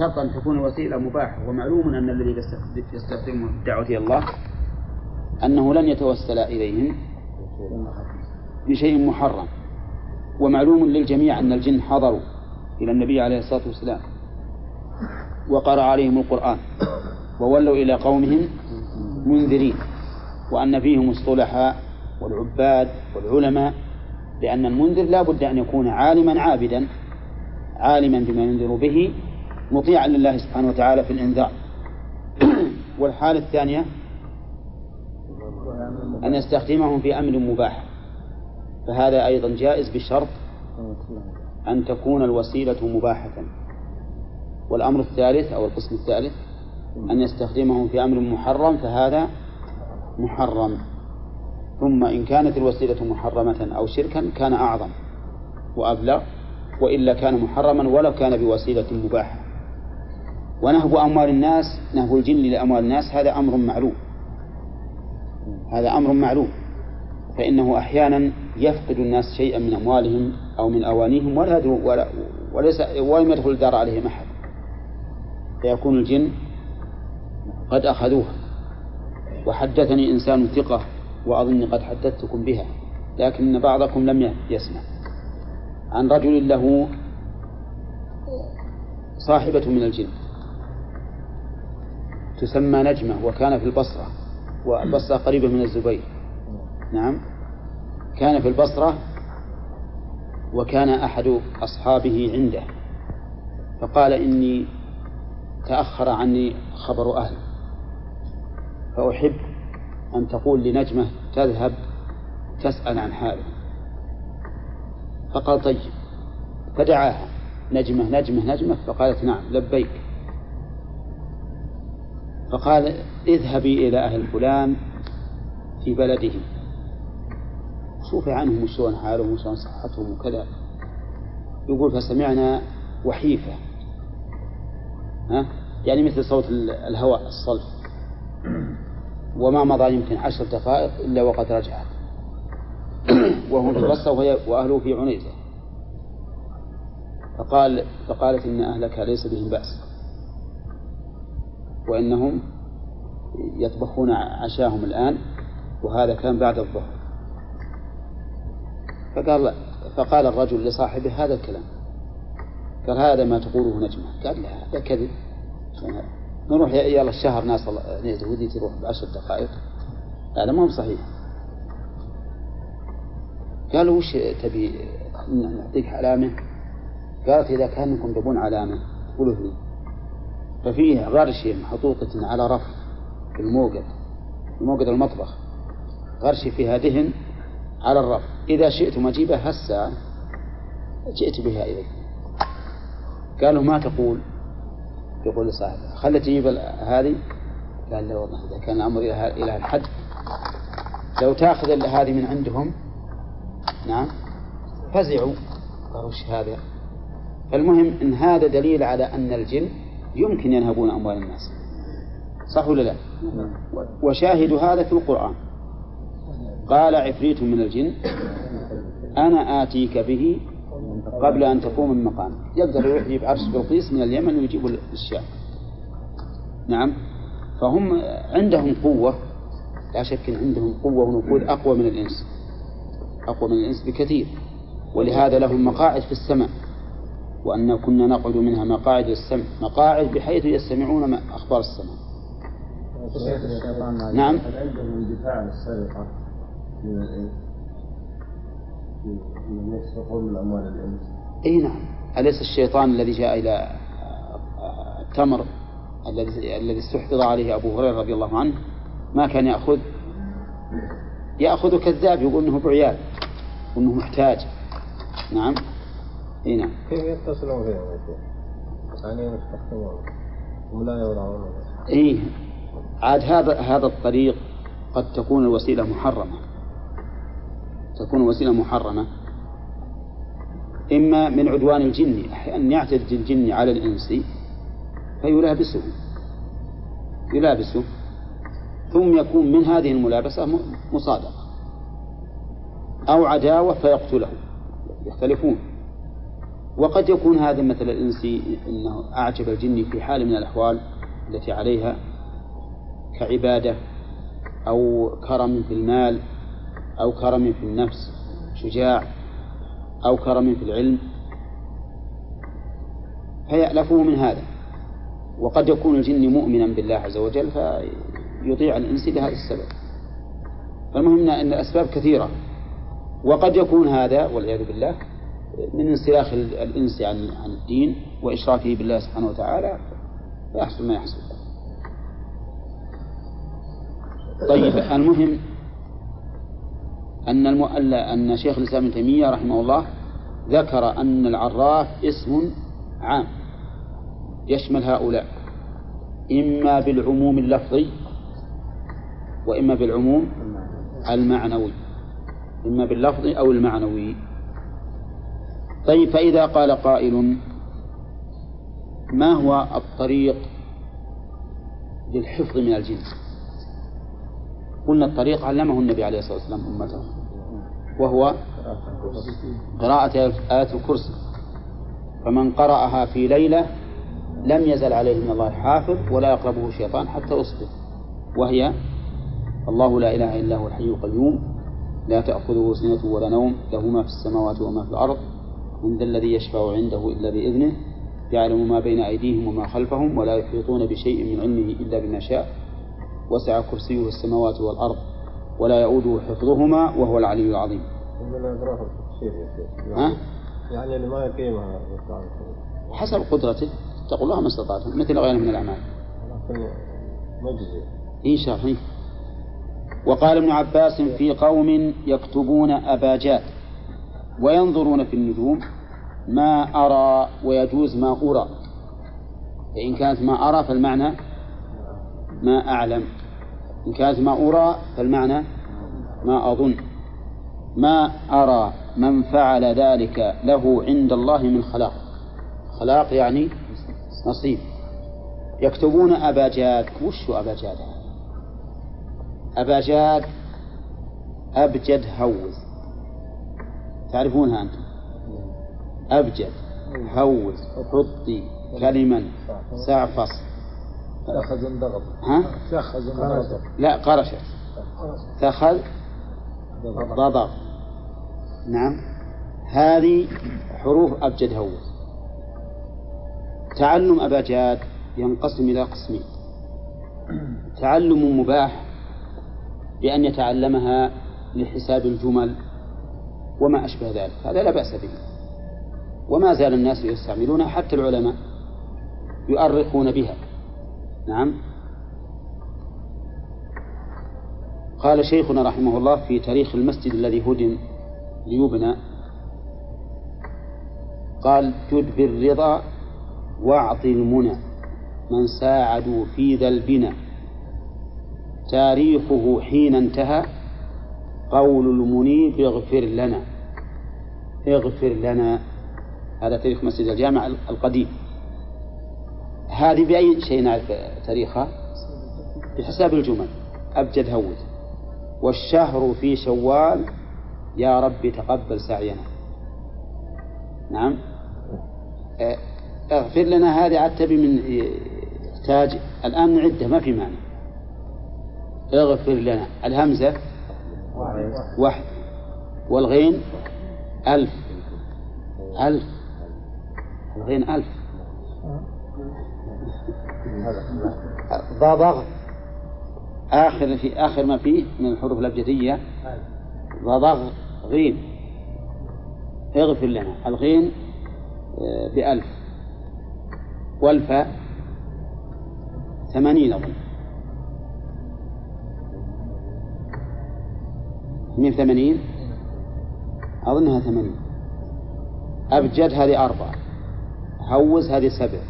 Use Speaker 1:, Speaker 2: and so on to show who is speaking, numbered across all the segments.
Speaker 1: شرط أن تكون الوسيلة مباحة ومعلوم أن الذي يستخدمه في الدعوة إلى الله أنه لن يتوسل إليهم بشيء محرم ومعلوم للجميع أن الجن حضروا إلى النبي عليه الصلاة والسلام وقرأ عليهم القرآن وولوا إلى قومهم منذرين وأن فيهم الصلحاء والعباد والعلماء لأن المنذر لا بد أن يكون عالما عابدا عالما بما ينذر به مطيعا لله سبحانه وتعالى في الإنذار. والحالة الثانية أن يستخدمهم في أمر مباح. فهذا أيضا جائز بشرط أن تكون الوسيلة مباحة. والأمر الثالث أو القسم الثالث أن يستخدمهم في أمر محرم فهذا محرم. ثم إن كانت الوسيلة محرمة أو شركا كان أعظم وأبلغ وإلا كان محرما ولو كان بوسيلة مباحة. ونهب أموال الناس نهب الجن لأموال الناس هذا أمر معلوم هذا أمر معلوم فإنه أحيانا يفقد الناس شيئا من أموالهم أو من أوانيهم ولا ولا وليس ولم يدخل الدار عليهم أحد. فيكون الجن قد أخذوها وحدثني إنسان ثقة وأظني قد حدثتكم بها لكن بعضكم لم يسمع. عن رجل له صاحبة من الجن. تسمى نجمة وكان في البصرة والبصرة قريبة من الزبير. نعم. كان في البصرة وكان أحد أصحابه عنده. فقال إني تأخر عني خبر أهل. فأحب أن تقول لنجمة تذهب تسأل عن حاله. فقال طيب. فدعاها. نجمة نجمة نجمة. فقالت نعم لبيك. فقال اذهبي إلى أهل فلان في بلدهم. شوفي عنهم وشلون حالهم وشلون صحتهم وكذا. يقول فسمعنا وحيفة. ها؟ يعني مثل صوت الهواء الصلف. وما مضى يمكن عشر دقائق إلا وقد رجعت. وهم في البصرة وأهله في عنيزة فقال فقالت إن أهلك ليس بهم بأس. وإنهم يطبخون عشاهم الآن وهذا كان بعد الظهر. فقال فقال الرجل لصاحبه هذا الكلام. قال هذا ما تقوله نجمة. قال لا هذا كذب. نروح يلا الشهر ناس ودي تروح بعشر دقائق. هذا ما هو صحيح. قالوا وش تبي؟ نعطيك علامة؟ قالت إذا كانكم تبون علامة قولوا لي. ففيه غرشة محطوطة على رف في الموقد في موقد المطبخ. غرشة فيها دهن على الرف. إذا شئتم أجيبها هسه جئت بها إليك. قالوا ما تقول؟ يقول لصاحبه خلت تجيب هذه؟ قال لا والله إذا كان الأمر إلى الحد. لو تأخذ هذه من عندهم نعم فزعوا. قالوا هذا؟ فالمهم إن هذا دليل على أن الجن يمكن ينهبون أموال الناس. صح ولا لا؟ وشاهد هذا في القرآن. قال عفريت من الجن أنا آتيك به قبل أن تقوم من مقام يقدر يروح يجيب عرش بلقيس من اليمن ويجيب الشام نعم. فهم عندهم قوة لا شك إن عندهم قوة ونفوذ أقوى من الإنس. أقوى من الإنس بكثير. ولهذا لهم مقاعد في السماء. وأن كنا نقعد منها مقاعد للسمع مقاعد بحيث يستمعون أخبار السماء نعم.
Speaker 2: عندهم اندفاع عن السرقة من يسرقون من أموال الإنس
Speaker 1: أي نعم. أليس الشيطان الذي جاء إلى التمر الذي الذي استحفظ عليه أبو هريرة رضي الله عنه؟ ما كان يأخذ؟ يأخذ كذاب يقول إنه بعيال وإنه محتاج. نعم. إي نعم.
Speaker 2: كيف يتصلون شيخ؟ يعني يستخدمون ولا يورعون
Speaker 1: إي. عاد هذا هذا الطريق قد تكون الوسيلة محرمة. تكون الوسيلة محرمة. إما من عدوان الجن أحيانا يعتد الجن على الإنس فيلابسه. يلابسه. ثم يكون من هذه الملابسة مصادقة. أو عداوة فيقتله. يختلفون. وقد يكون هذا مثل الإنسي أنه أعجب الجن في حال من الأحوال التي عليها كعبادة أو كرم في المال أو كرم في النفس شجاع أو كرم في العلم. فيألفه من هذا. وقد يكون الجن مؤمنا بالله عز وجل فيطيع الإنس لهذا السبب. فالمهم أن الأسباب كثيرة. وقد يكون هذا والعياذ بالله من انسلاخ الإنس عن عن الدين وإشراكه بالله سبحانه وتعالى فيحصل ما يحصل. طيب المهم أن المؤلف أن شيخ الإسلام ابن تيمية رحمه الله ذكر أن العراف اسم عام يشمل هؤلاء إما بالعموم اللفظي وإما بالعموم المعنوي إما باللفظ أو المعنوي. طيب فإذا قال قائل ما هو الطريق للحفظ من الجن؟ قلنا الطريق علمه النبي عليه الصلاة والسلام أمته وهو قراءة آية الكرسي. فمن قرأها في ليلة لم يزل عليه من الله حافظ ولا يقربه شيطان حتى يصبح وهي الله لا إله إلا هو الحي القيوم لا تأخذه سنة ولا نوم له ما في السماوات وما في الأرض من ذا الذي يشفع عنده إلا بإذنه يعلم ما بين أيديهم وما خلفهم ولا يحيطون بشيء من علمه إلا بما شاء وسع كرسيه السماوات والأرض ولا يؤوده حفظهما وهو العلي العظيم. ها؟
Speaker 2: يعني اللي ما يقيمها
Speaker 1: حسب قدرته اتقوا الله ما استطعتم مثل غيره من الأعمال.
Speaker 2: مجزي.
Speaker 1: إن شاء الله وقال ابن عباس في قوم يكتبون أباجات وينظرون في النجوم ما أرى ويجوز ما أرى. فإن كانت ما أرى فالمعنى ما أعلم. إن كانت ما أرى فالمعنى ما أظن. ما أرى من فعل ذلك له عند الله من خلاق. خلاق يعني نصيب. يكتبون أباجاد وش أباجاد أباجاد أبجد هوز. تعرفونها أنتم؟ أبجد هوز حطي كلما سعفص
Speaker 2: تأخذ ضغط.
Speaker 1: ها؟
Speaker 2: ضغط.
Speaker 1: لا قرشت تأخذ ضضغ نعم. هذه حروف أبجد هوز تعلم أباجاد ينقسم إلى قسمين. تعلم مباح بأن يتعلمها لحساب الجمل. وما أشبه ذلك. هذا لا بأس به. وما زال الناس يستعملونها حتى العلماء يؤرخون بها. نعم. قال شيخنا رحمه الله في تاريخ المسجد الذي هدم ليبنى قال جد بالرضا واعطي المنى من ساعدوا في ذا البنى. تاريخه حين انتهى قول المنيب اغفر لنا. اغفر لنا. هذا تاريخ مسجد الجامع القديم. هذه بأي شيء نعرف تاريخها؟ بحساب الجمل. أبجد هود. والشهر في شوال يا رب تقبل سعينا. نعم. اغفر لنا هذه عاد تبي من تاج. الآن نعده ما في معنى اغفر لنا. الهمزة. واحد. والغين. ألف. ألف. الغين ألف. ضضغ آخر في آخر ما فيه من الحروف الأبجدية. ضضغ غين. اغفر لنا. الغين آه، بألف. والفاء ثمانين أظن. من ثمانين أظنها ثمانين أبجد هذه أربعة. هوز هذه سبع.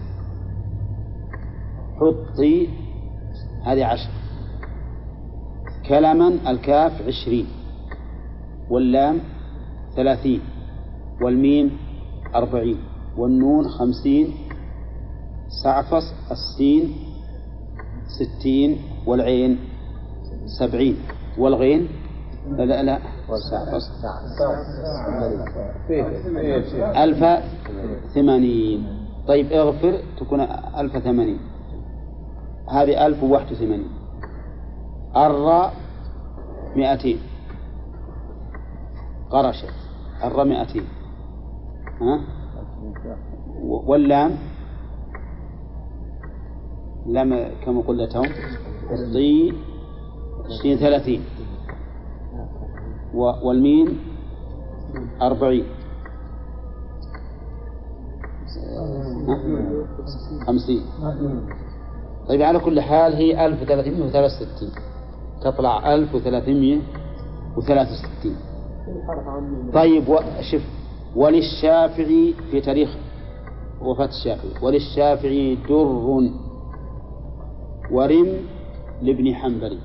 Speaker 1: حطي هذه عشر. كلما الكاف عشرين. واللام ثلاثين. والميم أربعين. والنون خمسين. سعفص السين ستين. والعين سبعين. والغين لا لا ألف ثمانين. طيب اغفر تكون ألف ثمانين. هذه ألف وواحد وثمانين. الراء مئتين. قرشت الراء مئتين. ها؟ واللام؟ لام كما قلنا توم عشرين ثلاثين. والمين أربعين. خمسين. طيب على كل حال هي ألف وثلاثمائة وثلاث وستين تطلع ألف وثلاثمائة وثلاث وستين طيب شوف وللشافعي في تاريخ وفاة الشافعي. وللشافعي در ورم لابن حنبل.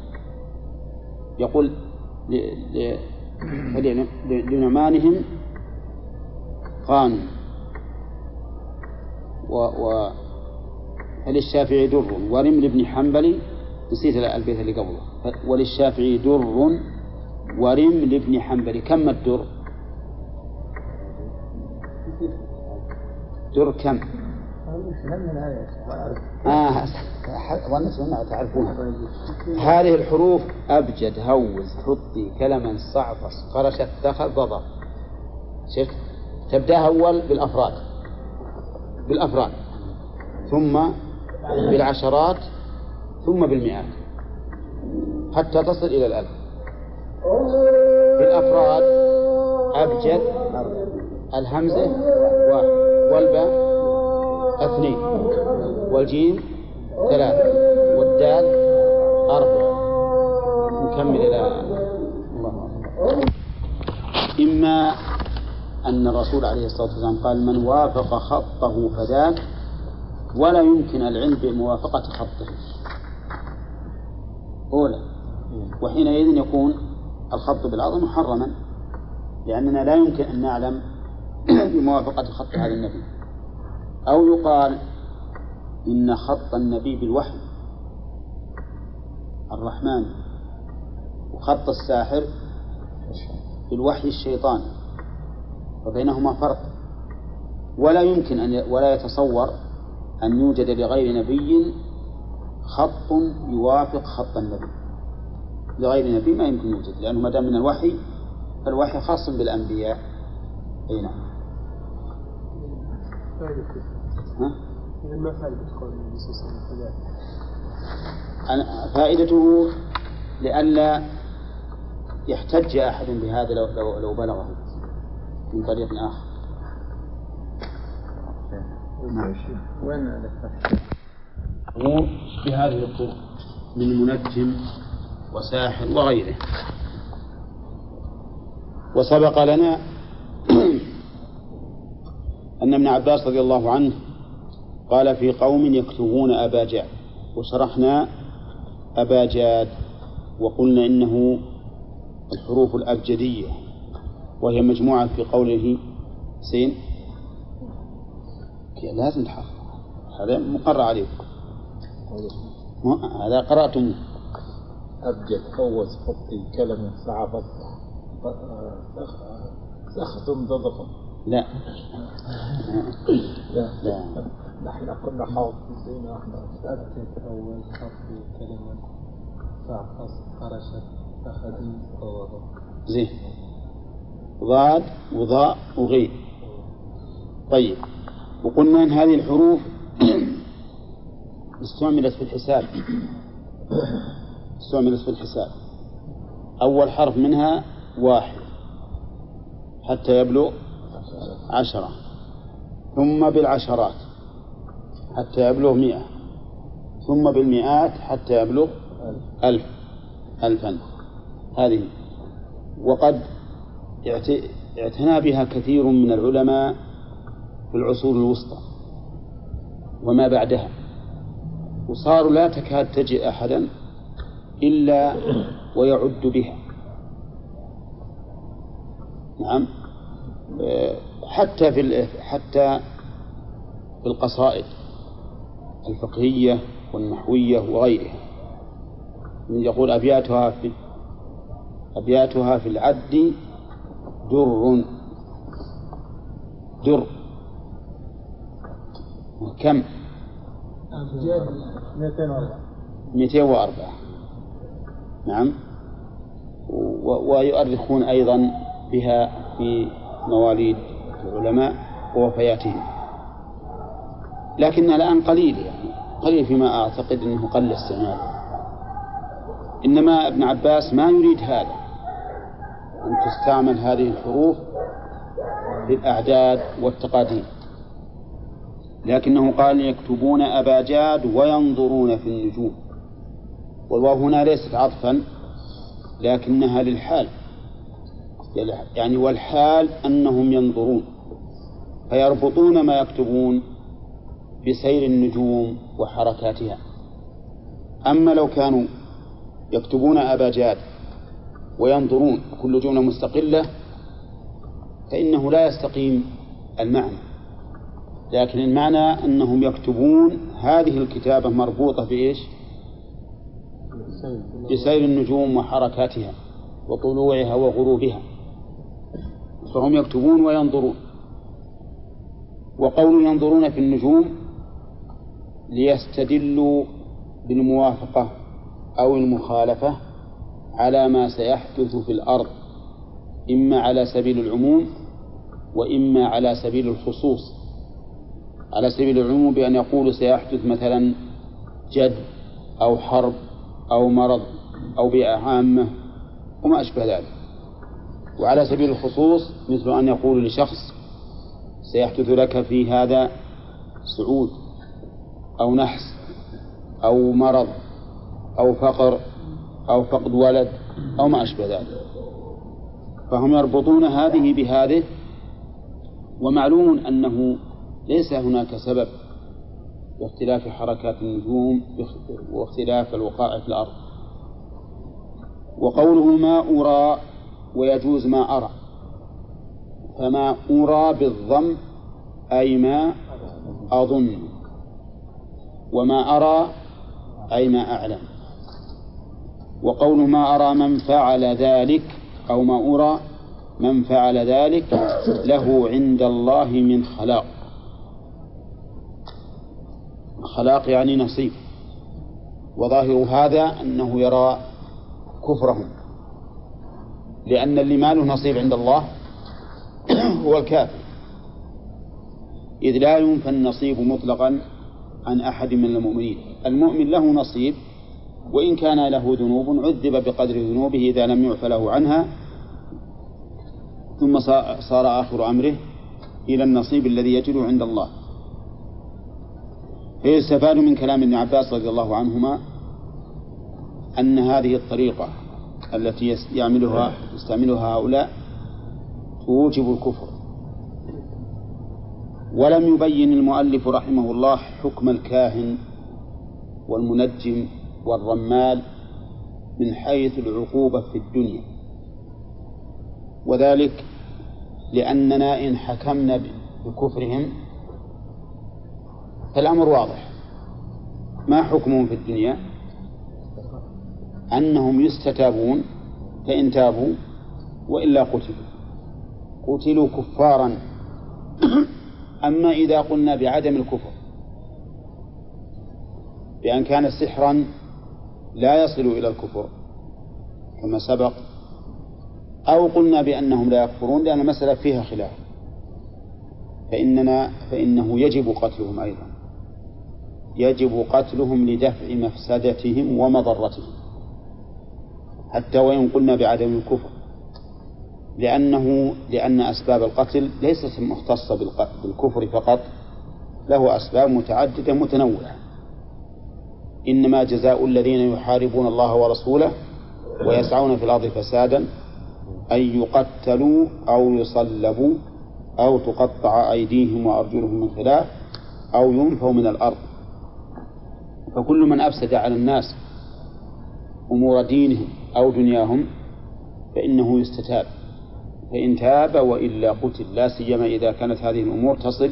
Speaker 1: يقول لنعمانهم قانون و, و فللشافعي در ورم لابن حنبل نسيت البيت اللي قبله وللشافعي در ورم لابن حنبل كم الدر؟ در كم؟ آه تعرفونها هذه الحروف أبجد هوز حطي كلما صعفص قرشت دخل ضضر شفت؟ تبدأ أول بالأفراد. بالأفراد. ثم بالعشرات ثم بالمئات. حتى تصل إلى الألف. بالأفراد أبجد. الهمزة واحد. والباء اثنين. والجيم ثلاثة والدال أربعة نكمل إلى الله إما أن الرسول عليه الصلاة والسلام قال من وافق خطه فذاك ولا يمكن العلم بموافقة خطه. أولى وحينئذ يكون الخط بالعظم محرما لأننا لا يمكن أن نعلم بموافقة خط هذا النبي. أو يقال إن خط النبي بالوحي الرحمن وخط الساحر بالوحي الشيطان وبينهما فرق. ولا يمكن أن ولا يتصور أن يوجد لغير نبي خط يوافق خط النبي. لغير نبي ما يمكن يوجد لأنه ما دام من الوحي فالوحي خاص بالأنبياء. أي نعم. إذا ما فائدة قول النبي صلى الله عليه وسلم؟ فائدته لئلا يحتج أحد بهذا لو, لو, لو بلغه من طريق آخر. نعم. وين بهذه الطرق من منجم وساحر وغيره. وسبق لنا أن ابن عباس رضي الله عنه قال في قوم يكتبون أبا جاد وشرحنا أبا جاد وقلنا إنه الحروف الأبجدية وهي مجموعة في قوله سين لازم تحفظ هذا مقر عليكم هذا قرأتم
Speaker 2: أبجد فوز حطي كلمة صعبت سختم ضضخم
Speaker 1: لا
Speaker 2: لا لا نحن كنا حافظين إحنا
Speaker 3: أبجد أول حطي كلمة صعبت قرشت أخذي ضضخم
Speaker 1: زين ضاد وضاء وغين طيب. وقلنا إن هذه الحروف استعملت في الحساب. استعملت في الحساب. أول حرف منها واحد. حتى يبلغ عشرة. ثم بالعشرات. حتى يبلغ مئة. ثم بالمئات حتى يبلغ ألف. ألفا. هذه. وقد اعتنى بها كثير من العلماء في العصور الوسطى. وما بعدها. وصاروا لا تكاد تجد أحدا إلا ويعد بها. نعم. حتى في حتى في القصائد. الفقهية والنحوية وغيرها. يقول أبياتها في أبياتها في العد در. در. كم؟
Speaker 3: أبجد 204
Speaker 1: 204 نعم ويؤرخون أيضا بها في مواليد العلماء ووفياتهم. لكن الآن قليل يعني. قليل فيما أعتقد أنه قل استعمال إنما ابن عباس ما يريد هذا. أن تستعمل هذه الحروف للأعداد والتقادير. لكنه قال يكتبون أباجاد وينظرون في النجوم. والواو هنا ليست عطفا لكنها للحال. يعني والحال أنهم ينظرون فيربطون ما يكتبون بسير النجوم وحركاتها. أما لو كانوا يكتبون أباجاد وينظرون كل جملة مستقلة فإنه لا يستقيم المعنى. لكن المعنى أنهم يكتبون هذه الكتابة مربوطة بإيش؟ بسير النجوم وحركاتها وطلوعها وغروبها. فهم يكتبون وينظرون. وقول ينظرون في النجوم ليستدلوا بالموافقة أو المخالفة على ما سيحدث في الأرض إما على سبيل العموم وإما على سبيل الخصوص. على سبيل العموم بأن يقولوا سيحدث مثلا جد أو حرب أو مرض أو بيئة عامة وما أشبه ذلك. وعلى سبيل الخصوص مثل أن يقول لشخص سيحدث لك في هذا صعود. أو نحس أو مرض أو فقر أو فقد ولد أو ما أشبه ذلك. فهم يربطون هذه بهذه ومعلوم أنه ليس هناك سبب باختلاف حركات النجوم واختلاف الوقائع في الأرض. وقوله ما أرى ويجوز ما أرى. فما أرى بالضم أي ما أظن. وما أرى أي ما أعلم. وقول ما أرى من فعل ذلك أو ما أرى من فعل ذلك له عند الله من خلاق. خلاق يعني نصيب. وظاهر هذا أنه يرى كفرهم. لأن اللي ما له نصيب عند الله هو الكافر. إذ لا ينفى النصيب مطلقا عن أحد من المؤمنين. المؤمن له نصيب وإن كان له ذنوب عذب بقدر ذنوبه إذا لم يعف له عنها ثم صار آخر أمره إلى النصيب الذي يجد عند الله. فيستفاد من كلام ابن عباس رضي الله عنهما أن هذه الطريقة التي يعملها يستعملها هؤلاء توجب الكفر. ولم يبين المؤلف رحمه الله حكم الكاهن والمنجم والرمال من حيث العقوبة في الدنيا. وذلك لأننا إن حكمنا بكفرهم فالأمر واضح. ما حكمهم في الدنيا؟ أنهم يستتابون فإن تابوا وإلا قتلوا. قتلوا كفارا. أما إذا قلنا بعدم الكفر بأن كان سحرا لا يصل إلى الكفر كما سبق أو قلنا بأنهم لا يكفرون لأن المسألة فيها خلاف فإننا فإنه يجب قتلهم أيضا يجب قتلهم لدفع مفسدتهم ومضرتهم حتى وإن قلنا بعدم الكفر. لأنه لأن أسباب القتل ليست مختصة بالكفر فقط له أسباب متعددة متنوعة. إنما جزاء الذين يحاربون الله ورسوله ويسعون في الأرض فسادا أن يقتلوا أو يصلبوا أو تقطع أيديهم وأرجلهم من خلاف أو ينفوا من الأرض. فكل من أفسد على الناس أمور دينهم أو دنياهم فإنه يستتاب. فإن تاب وإلا قتل لا سيما إذا كانت هذه الأمور تصل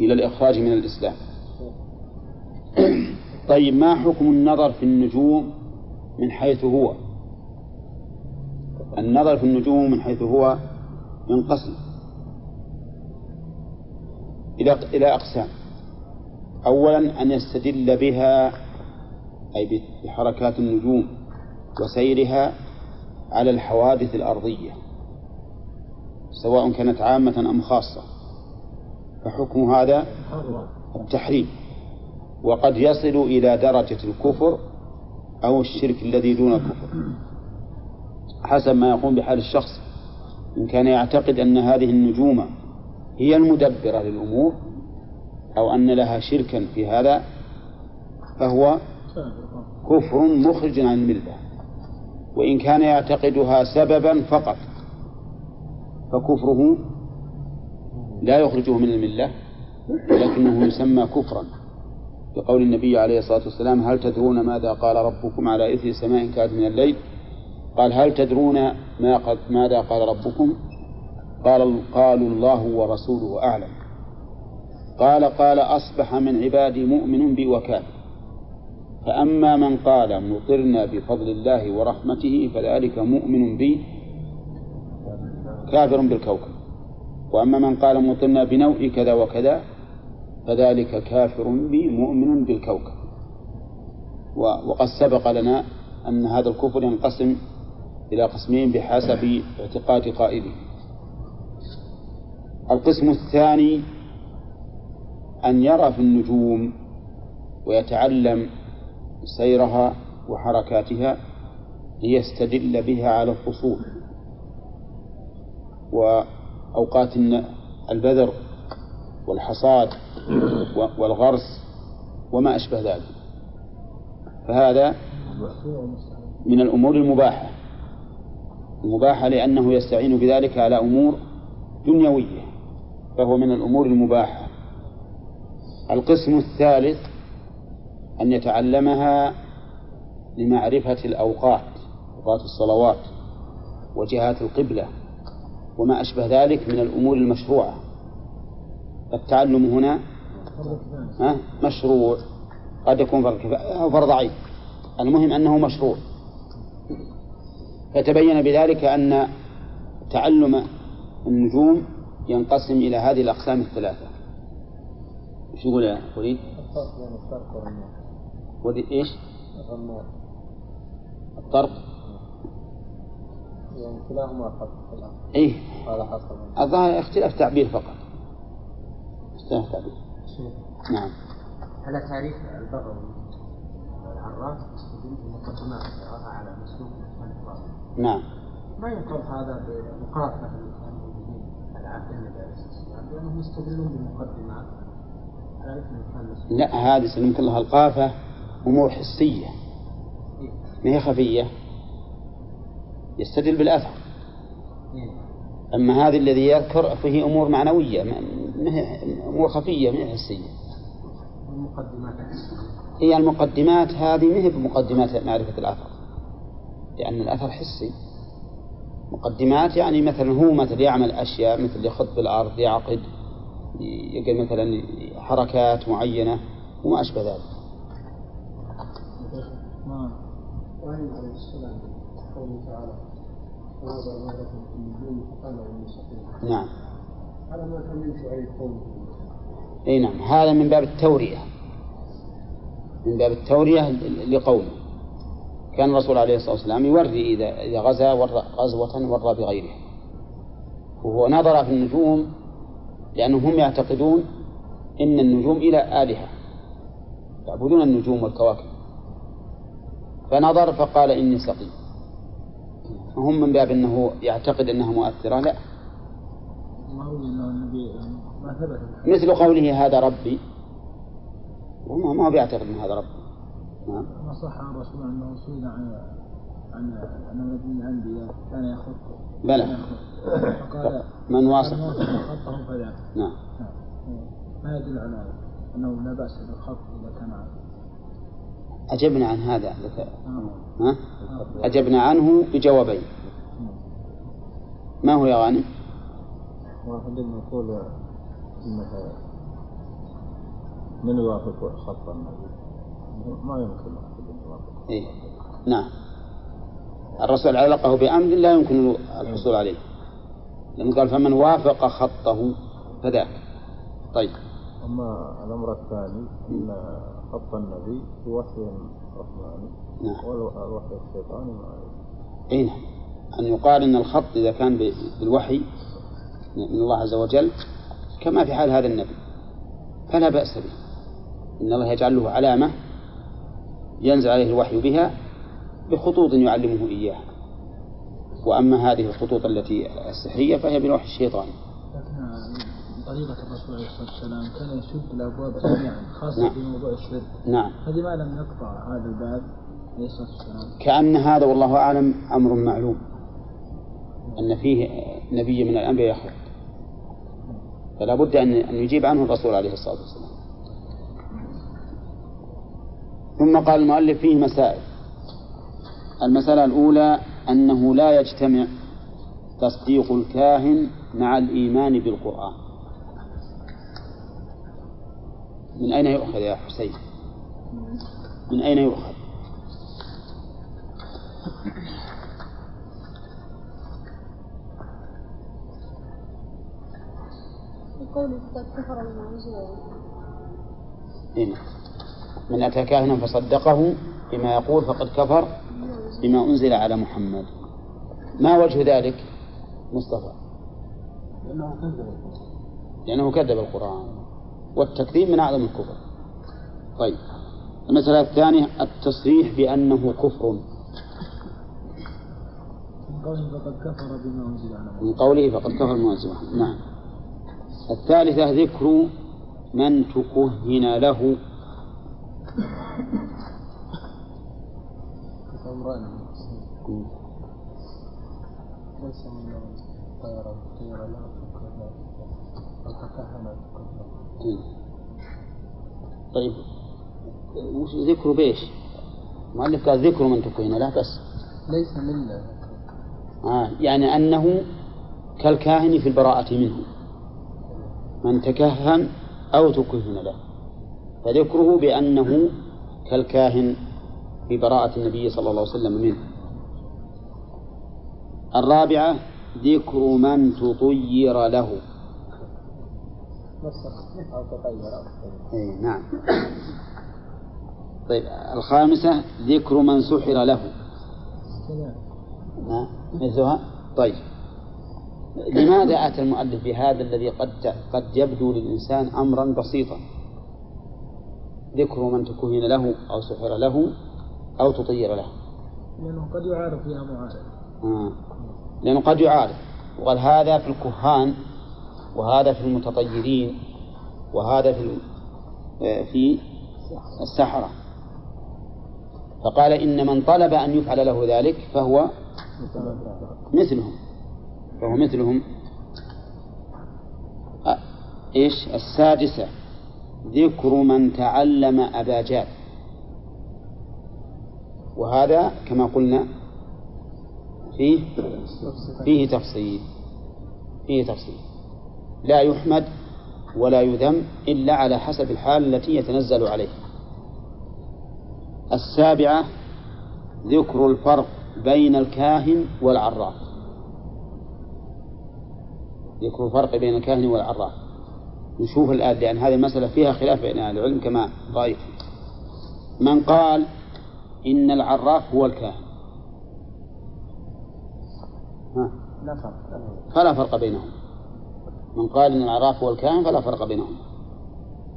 Speaker 1: إلى الإخراج من الإسلام. طيب ما حكم النظر في النجوم من حيث هو؟ النظر في النجوم من حيث هو ينقسم إلى إلى أقسام. أولا أن يستدل بها أي بحركات النجوم وسيرها على الحوادث الأرضية سواء كانت عامة أم خاصة. فحكم هذا التحريم. وقد يصل إلى درجة الكفر أو الشرك الذي دون الكفر. حسب ما يقوم بحال الشخص إن كان يعتقد أن هذه النجوم هي المدبرة للأمور أو أن لها شركا في هذا فهو كفر مخرج عن الملة. وإن كان يعتقدها سببا فقط. فكفره لا يخرجه من الملة ولكنه يسمى كفرا. بقول النبي عليه الصلاة والسلام هل تدرون ماذا قال ربكم على إثر سماء كانت من الليل؟ قال هل تدرون ما قد ماذا قال ربكم؟ قال قالوا الله ورسوله أعلم. قال قال أصبح من عبادي مؤمن بي وكافر فأما من قال مطرنا بفضل الله ورحمته فذلك مؤمن بي كافر بالكوكب. وأما من قال مطرنا بنوء كذا وكذا فذلك كافر بي مؤمن بالكوكب. وقد سبق لنا أن هذا الكفر ينقسم إلى قسمين بحسب اعتقاد قائله. القسم الثاني أن يرى في النجوم ويتعلم سيرها وحركاتها ليستدل بها على الفصول. وأوقات البذر والحصاد والغرس وما أشبه ذلك. فهذا من الأمور المباحة. المباحة لأنه يستعين بذلك على أمور دنيوية فهو من الأمور المباحة. القسم الثالث أن يتعلمها لمعرفة الأوقات أوقات الصلوات وجهات القبلة وما أشبه ذلك من الأمور المشروعة. التعلم هنا مشروع قد يكون فرض كفاية أو فرض عين. المهم أنه مشروع. فتبين بذلك أن تعلم النجوم ينقسم إلى هذه الأقسام الثلاثة. إيش يقول يا وليد؟ ودي إيش؟
Speaker 2: الرمال
Speaker 1: الطرق
Speaker 2: يعني كلاهما الأرض
Speaker 1: إيه.
Speaker 2: هذا حصل
Speaker 1: الظاهر اختلاف تعبير فقط. اختلاف تعبير. نعم.
Speaker 4: على تعريف البر والعراف بمقدمات يراها على مسلوك
Speaker 1: نعم.
Speaker 4: ما يقال هذا الصلاة والسلام لأنهم يستدلون بمقدمات
Speaker 1: لا هذه سلمك الله القافة. أمور حسية. ما هي خفية؟ يستدل بالأثر. أما هذه الذي يذكر فهي أمور معنوية ما هي أمور خفية ما هي حسية. هي المقدمات هذه ما هي بمقدمات معرفة الأثر. لأن الأثر حسي. مقدمات يعني مثلا هو مثل يعمل أشياء مثل يخط بالأرض يعقد يقل مثلا حركات معينة وما أشبه ذلك.
Speaker 3: إبراهيم عليه السلام. قوله تعالى ونظر ما لكم في النجوم فقال إني سقيم
Speaker 1: نعم.
Speaker 3: على ما كان من شعيب قومه.
Speaker 1: إي نعم. هذا من باب التورية. من باب التورية لقوله كان الرسول عليه الصلاة والسلام يوري إذا إذا غزا ورى غزوة ورى بغيرها وهو نظر في النجوم لأنهم هم يعتقدون إن النجوم إلى آلهة. يعبدون النجوم والكواكب. فنظر فقال إني سقيم. هم من باب أنه يعتقد أنها مؤثرة؟ لا. مثل قوله هذا ربي. وما ما هو بيعتقد أن هذا ربي. نعم.
Speaker 3: ما صح عن الرسول انه سئل عن عن عن ولد من الأنبياء كان يخط
Speaker 1: بلى.
Speaker 3: فقال
Speaker 1: من واصل؟
Speaker 3: من واصل خطه فذاك
Speaker 1: نعم.
Speaker 3: نعم. ما يدل على أنه لا بأس بالخط إذا كان
Speaker 1: أجبنا عن هذا.
Speaker 3: نعم.
Speaker 1: ها؟ أجبنا عنه بجوابين. ما هو يا غانم؟
Speaker 2: واحد يقول إنه من يوافق خط النبي؟ ما يمكن أحد أن يوافق
Speaker 1: إيه. نعم. الرسول علقه بأمر لا يمكن الحصول عليه. لأنه قال فمن وافق خطه فذاك. طيب.
Speaker 2: أما الأمر الثاني أن خط النبي بوحي رحماني
Speaker 1: نعم.
Speaker 2: والوحي الشيطاني ما
Speaker 1: أي نعم. أن يقال أن الخط إذا كان بالوحي من الله عز وجل كما في حال هذا النبي فلا بأس به. إن الله يجعل له علامة ينزل عليه الوحي بها بخطوط يعلمه إياها. وأما هذه الخطوط التي السحرية فهي بالوحي الشيطاني.
Speaker 5: لكن طريقة الرسول عليه الصلاة والسلام كان يسد الأبواب جميعا خاصة
Speaker 1: نعم.
Speaker 5: في موضوع السر
Speaker 1: نعم.
Speaker 5: هذه ما لم يقطع هذا الباب عليه الصلاة والسلام.
Speaker 1: كأن هذا والله أعلم أمر معلوم أن فيه نبي من الأنبياء يخرج. فلا بد أن يجيب عنه الرسول عليه الصلاة والسلام. ثم قال المؤلف فيه مسائل. المسألة الأولى أنه لا يجتمع تصديق الكاهن مع الإيمان بالقرآن. من أين يؤخذ يا حسين؟ من أين يؤخذ؟
Speaker 6: بقوله قد كفر بما أنزل
Speaker 1: من أتى كاهنا فصدقه بما يقول فقد كفر بما أنزل على محمد. ما وجه ذلك؟ مصطفى. لأنه كذب القرآن. والتكذيب من أعظم الكفر. طيب. المسألة الثانية التصريح بأنه كفر.
Speaker 5: من قوله فقد كفر بما أنزل على
Speaker 1: من قوله فقد كفر بما أنزل. نعم. الثالثة ذكر من تكهن له.
Speaker 3: ليس من طير طير تكره
Speaker 1: طيب. وش ذكر بيش المؤلف قال ذكر من تكهن له بس.
Speaker 3: ليس منا
Speaker 1: آه يعني أنه كالكاهن في البراءة منه. من تكهن أو تكهن له. فذكره بأنه كالكاهن في براءة النبي صلى الله عليه وسلم منه. الرابعة ذكر من تطير له.
Speaker 3: نسخ أو تغير أو.
Speaker 1: أي نعم. طيب الخامسة ذكر من سحر له.
Speaker 5: كذلك
Speaker 1: نعم مثلها طيب. لماذا أتى المؤلف بهذا الذي قد قد يبدو للإنسان أمرا بسيطا؟ ذكر من تكهن له أو سحر له أو تطير له.
Speaker 5: لأنه قد يعارض فيها معارض.
Speaker 1: آه. لأنه قد يعارض. وقال هذا في الكهان وهذا في المتطيرين وهذا في آه، في السحرة. فقال إن من طلب أن يفعل له ذلك فهو مثلهم. فهو مثلهم. أ- إيش؟ السادسة. ذكر من تعلم أباجات وهذا كما قلنا فيه فيه تفصيل فيه تفصيل. لا يحمد ولا يذم إلا على حسب الحال التي يتنزل عليه. السابعة ذكر الفرق بين الكاهن والعراف ذكر الفرق بين الكاهن والعراف نشوف الآن لأن هذه المسألة فيها خلاف بين أهل العلم كما رأيت من قال إن العراف هو الكاهن. ها؟
Speaker 3: لا فرق.
Speaker 1: فلا فرق بينهم. من قال إن العراف هو الكاهن فلا فرق بينهم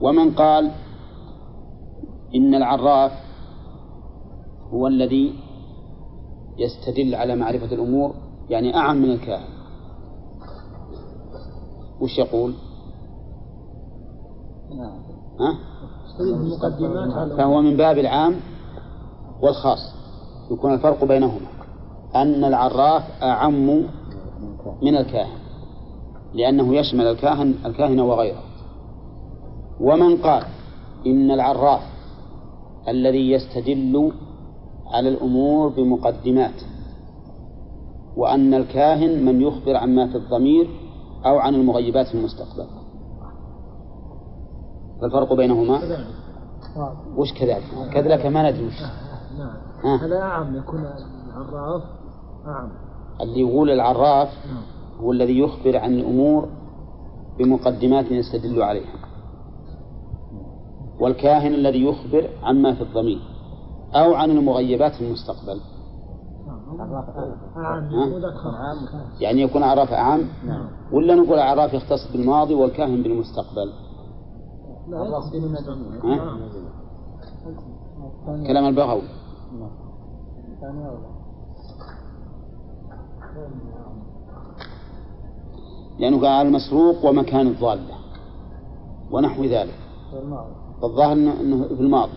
Speaker 1: ومن قال إن العراف هو الذي يستدل على معرفة الأمور يعني أعم من الكاهن وش يقول؟ ها؟ فهو من باب العام والخاص يكون الفرق بينهما أن العراف أعم من الكاهن لأنه يشمل الكاهن الكاهن وغيره. ومن قال إن العراف الذي يستدل على الأمور بمقدمات وأن الكاهن من يخبر عما في الضمير أو عن المغيبات في المستقبل. فالفرق بينهما؟ وش كذلك؟ كذلك ما ندري وش.
Speaker 5: نعم. هذا أعم يكون العراف؟ نعم
Speaker 1: اللي يقول العراف
Speaker 5: نعم.
Speaker 1: هو الذي يخبر عن الأمور بمقدمات يستدل عليها. والكاهن الذي يخبر عما في الضمير أو عن المغيبات في المستقبل. يعني يكون عراف
Speaker 5: نعم
Speaker 1: ولا نقول عراف يختص بالماضي والكاهن بالمستقبل. كلام البغوي. لأنه قال المسروق ومكان الضالة ونحو ذلك. فالظاهر أنه في الماضي.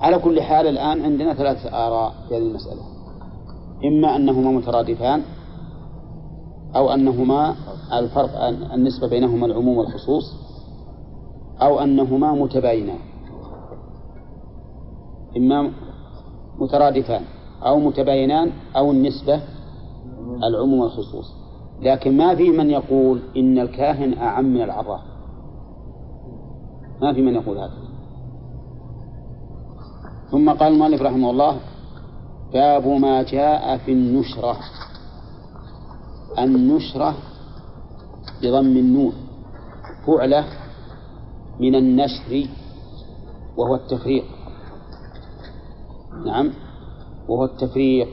Speaker 1: على كل حال الآن عندنا ثلاث آراء في هذه المسألة. إما أنهما مترادفان أو أنهما الفرق النسبة بينهما العموم والخصوص أو أنهما متباينان. إما مترادفان أو متباينان أو النسبة العموم والخصوص. لكن ما في من يقول إن الكاهن أعم من العراف ما في من يقول هذا. ثم قال المؤلف رحمه الله باب ما جاء في النشرة. النشرة بضم النون. فعلة من النشر وهو التفريق. نعم وهو التفريق.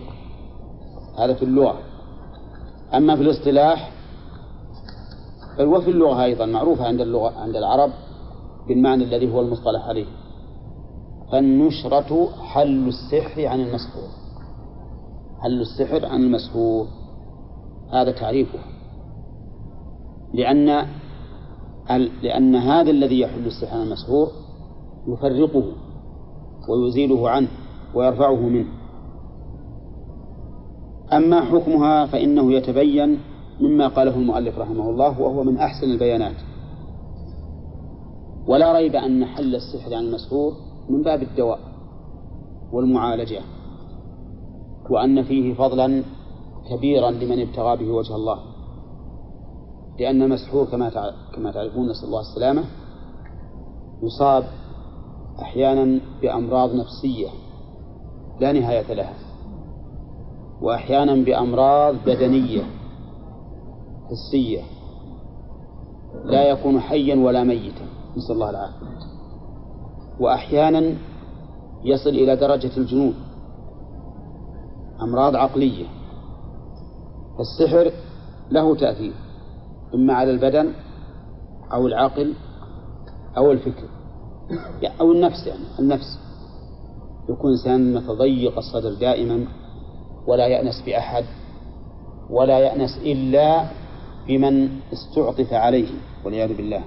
Speaker 1: هذا في اللغة. أما في الاصطلاح بل وفي اللغة أيضا معروفة عند اللغة عند العرب بالمعنى الذي هو المصطلح عليه. فالنشرة حل السحر عن المسحور. حل السحر عن المسحور. هذا تعريفه لأن لأن هذا الذي يحل السحر عن المسحور يفرقه ويزيله عنه ويرفعه منه. أما حكمها فإنه يتبين مما قاله المؤلف رحمه الله وهو من أحسن البيانات. ولا ريب أن حل السحر عن المسحور من باب الدواء والمعالجة وأن فيه فضلا كبيرا لمن ابتغى به وجه الله. لأن المسحور كما كما تعرفون نسأل الله السلامة يصاب أحيانا بأمراض نفسية لا نهاية لها. وأحيانا بأمراض بدنية حسية. لا يكون حيا ولا ميتا. نسأل الله العافية. وأحيانا يصل إلى درجة الجنون. أمراض عقلية. فالسحر له تأثير إما على البدن أو العقل أو الفكر. أو النفس يعني النفس. يكون إنسان متضيق الصدر دائما. ولا يأنس بأحد ولا يأنس إلا بمن استعطف عليه والعياذ بالله.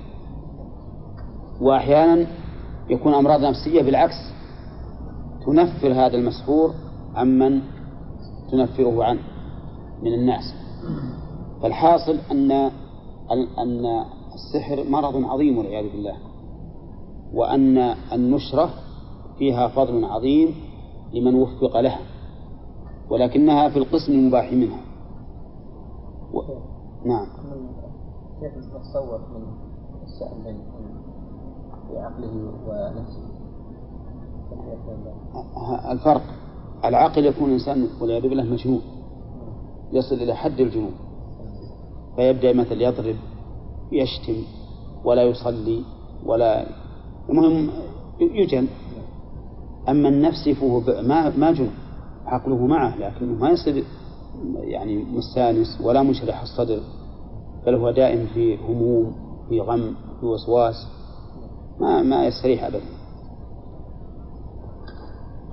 Speaker 1: وأحيانا يكون أمراض نفسية بالعكس تنفر هذا المسحور عمن تنفره عنه من الناس. فالحاصل أن أن السحر مرض عظيم والعياذ بالله. وأن النشرة فيها فضل عظيم لمن وفق لها. ولكنها في القسم المباح منها. و... نعم.
Speaker 2: كيف نتصور من السائل بين بعقله ونفسه.
Speaker 1: الفرق العقل يكون الإنسان والعياذ بالله مجنون يصل إلى حد الجنون. فيبدأ مثل يضرب يشتم ولا يصلي ولا المهم يجن. أما النفس فهو ما ما جنون. عقله معه لكنه ما يصير يعني مستانس ولا منشرح الصدر بل هو دائم في هموم في غم في وسواس ما ما يستريح أبدا.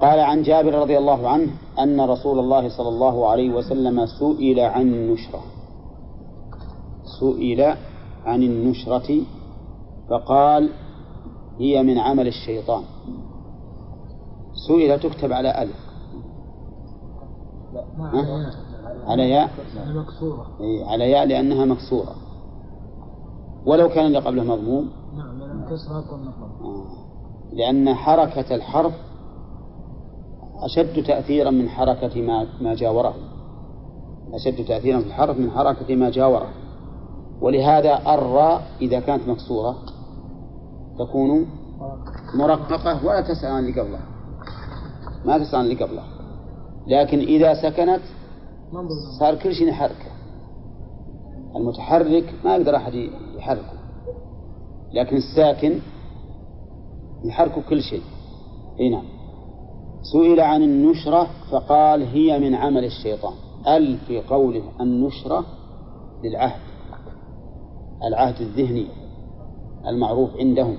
Speaker 1: قال عن جابر رضي الله عنه أن رسول الله صلى الله عليه وسلم سئل عن النشرة. سئل عن النشرة فقال هي من عمل الشيطان. سئل تكتب على ألف. على ياء؟
Speaker 5: يعني مكسورة.
Speaker 1: إي، على ياء لأنها مكسورة. ولو كان اللي قبله مضموم؟
Speaker 5: نعم لأن
Speaker 1: آه. لأن حركة الحرف أشد تأثيرا من حركة ما ما جاوره. أشد تأثيرا في الحرف من حركة ما جاوره. ولهذا الراء إذا كانت مكسورة تكون مرققة ولا تسأل عن اللي قبلها ما تسأل عن اللي قبلها لكن إذا سكنت صار كل شيء نحركه المتحرك ما يقدر أحد يحركه. لكن الساكن يحرك كل شيء. أي نعم. سئل عن النشرة فقال هي من عمل الشيطان. ال في قوله النشرة للعهد. العهد الذهني المعروف عندهم.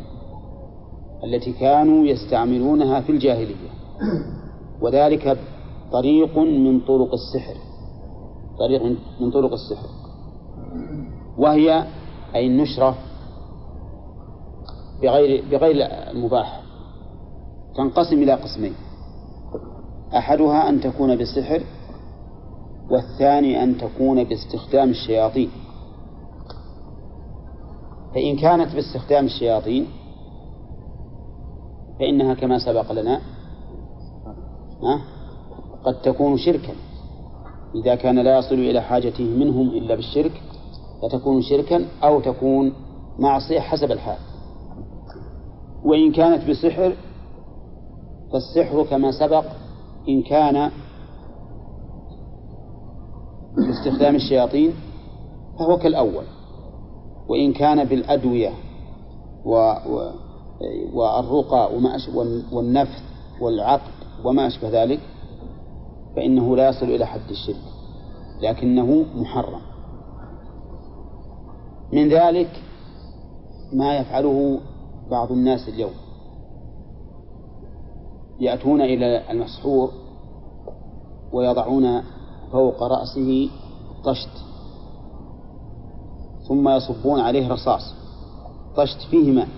Speaker 1: التي كانوا يستعملونها في الجاهلية. وذلك طريق من طرق السحر. طريق من طرق السحر. وهي أي النشرة بغير بغير المباح. تنقسم إلى قسمين. أحدها أن تكون بالسحر والثاني أن تكون باستخدام الشياطين. فإن كانت باستخدام الشياطين فإنها كما سبق لنا قد تكون شركا. إذا كان لا يصل إلى حاجته منهم إلا بالشرك فتكون شركا أو تكون معصية حسب الحال. وإن كانت بسحر فالسحر كما سبق إن كان باستخدام الشياطين فهو كالأول. وإن كان بالأدوية و... و... والرقى وما أش... والنفث والعقد وما أشبه ذلك فإنه لا يصل إلى حد الشرك لكنه محرم. من ذلك ما يفعله بعض الناس اليوم. يأتون إلى المسحور ويضعون فوق رأسه طشت ثم يصبون عليه رصاص. طشت فيه ماء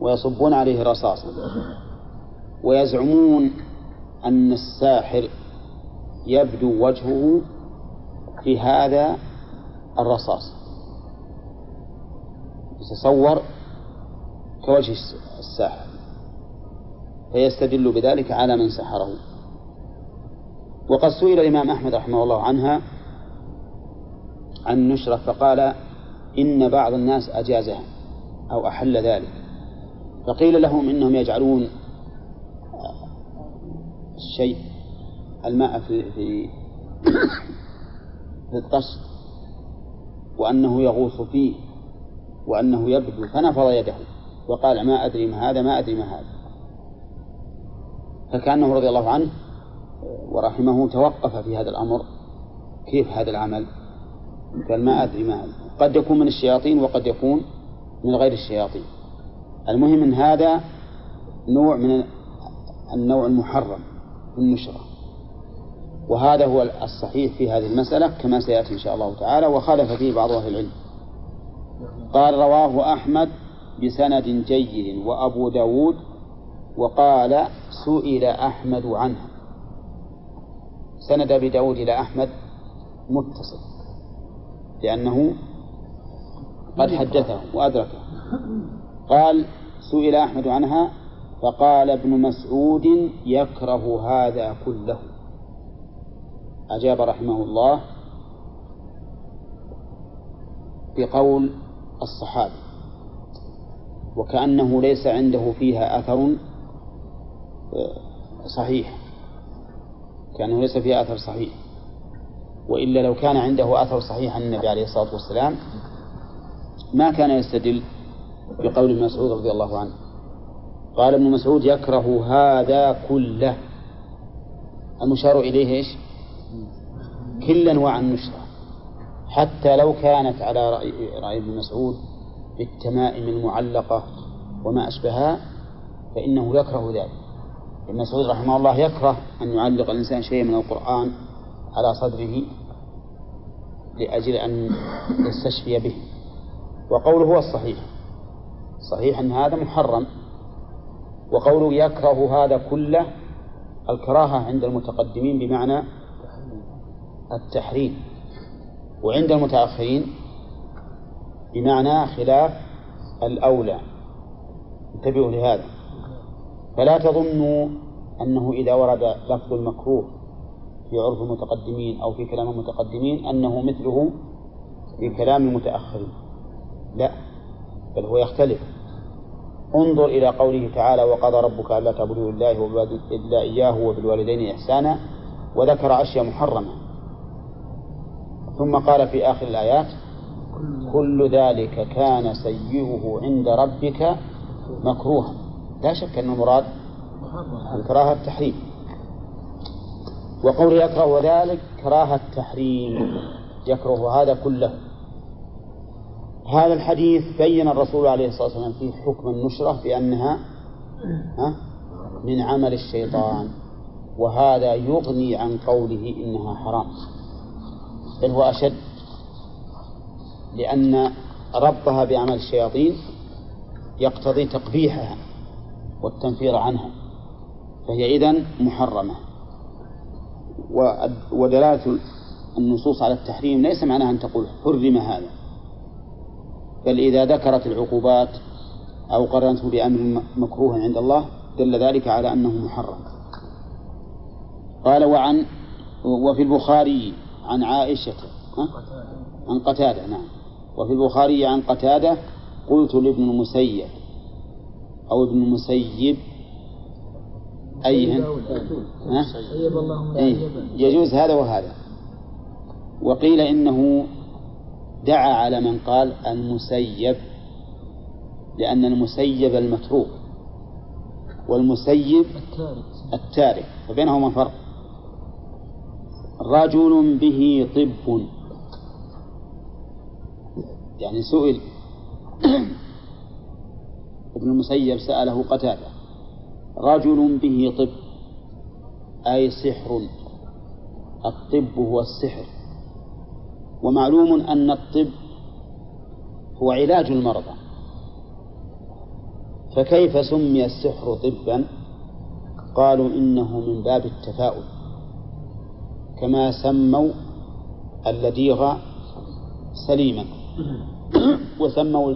Speaker 1: ويصبون عليه رصاص. ويزعمون أن الساحر يبدو وجهه في هذا الرصاص. يتصور كوجه الساحر. فيستدل بذلك على من سحره. وقد سئل الإمام أحمد رحمه الله عنها عن النشرة فقال إن بعض الناس أجازها أو أحل ذلك. فقيل لهم إنهم يجعلون الشيء الماء في في في الطشت وأنه يغوص فيه وأنه يبدو فنفض يده وقال ما أدري ما هذا ما أدري ما هذا. فكأنه رضي الله عنه ورحمه توقف في هذا الأمر كيف هذا العمل؟ قال ما أدري ما هذا قد يكون من الشياطين وقد يكون من غير الشياطين. المهم أن هذا نوع من النوع المحرم. النشرة. وهذا هو الصحيح في هذه المسألة كما سيأتي إن شاء الله تعالى. وخالف فيه بعض أهل العلم. قال رواه أحمد بسند جيد وأبو داود وقال سئل أحمد عنها سند أبي داود إلى أحمد متصل لأنه قد حدثه وأدركه. قال سئل أحمد عنها فقال ابن مسعود يكره هذا كله. أجاب رحمه الله بقول الصحابي وكأنه ليس عنده فيها أثر صحيح. كأنه ليس فيها أثر صحيح. وإلا لو كان عنده أثر صحيح عن النبي عليه الصلاة والسلام ما كان يستدل بقول مسعود رضي الله عنه. قال ابن مسعود يكره هذا كله. المشار إليه إيش؟ كل أنواع النشرة حتى لو كانت على رأي, رأي ابن مسعود بالتمائم المعلقة وما أشبهها فإنه يكره ذلك. ابن مسعود رحمه الله يكره أن يعلق الإنسان شيئا من القرآن على صدره لأجل أن يستشفي به. وقوله هو الصحيح. صحيح أن هذا محرم. وقوله يكره هذا كله الكراهة عند المتقدمين بمعنى التحريم. وعند المتأخرين بمعنى خلاف الأولى. انتبهوا لهذا. فلا تظنوا أنه إذا ورد لفظ المكروه في عرف المتقدمين أو في كلام المتقدمين أنه مثله في كلام المتأخرين. لا بل هو يختلف. انظر إلى قوله تعالى وقضى ربك ألا تعبدوا الله إلا إياه وبالوالدين إحسانا وذكر أشياء محرمة ثم قال في آخر الآيات كل ذلك كان سيئه عند ربك مكروها. لا شك أن المراد الكراهة التحريم. وقول يكره ذلك كراهة التحريم. يكره هذا كله. هذا الحديث بين الرسول عليه الصلاة والسلام فيه حكم النشرة بأنها ها من عمل الشيطان وهذا يغني عن قوله إنها حرام. بل هو أشد لأن ربطها بعمل الشياطين يقتضي تقبيحها والتنفير عنها فهي إذن محرمة. ودلالة النصوص على التحريم ليس معناها أن تقول حرم هذا. بل إذا ذكرت العقوبات أو قرنته بأمر مكروه عند الله دل ذلك على أنه محرم قال وعن وفي البخاري عن عائشة؟ عن قتادة نعم وفي البخاري عن قتادة قلت لابن المسيب أو ابن المسيب أيهن؟ يجوز هذا وهذا وقيل إنه دعا على من قال المسيب لأن المسيب المتروك والمسيب التارك فبينهما فرق. رجل به طب. يعني سئل ابن المسيب سأله قتادة رجل به طب أي سحر؟ الطب هو السحر. ومعلوم أن الطب هو علاج المرضى. فكيف سمي السحر طبا؟ قالوا إنه من باب التفاؤل. كما سموا اللديغ سليما. وسموا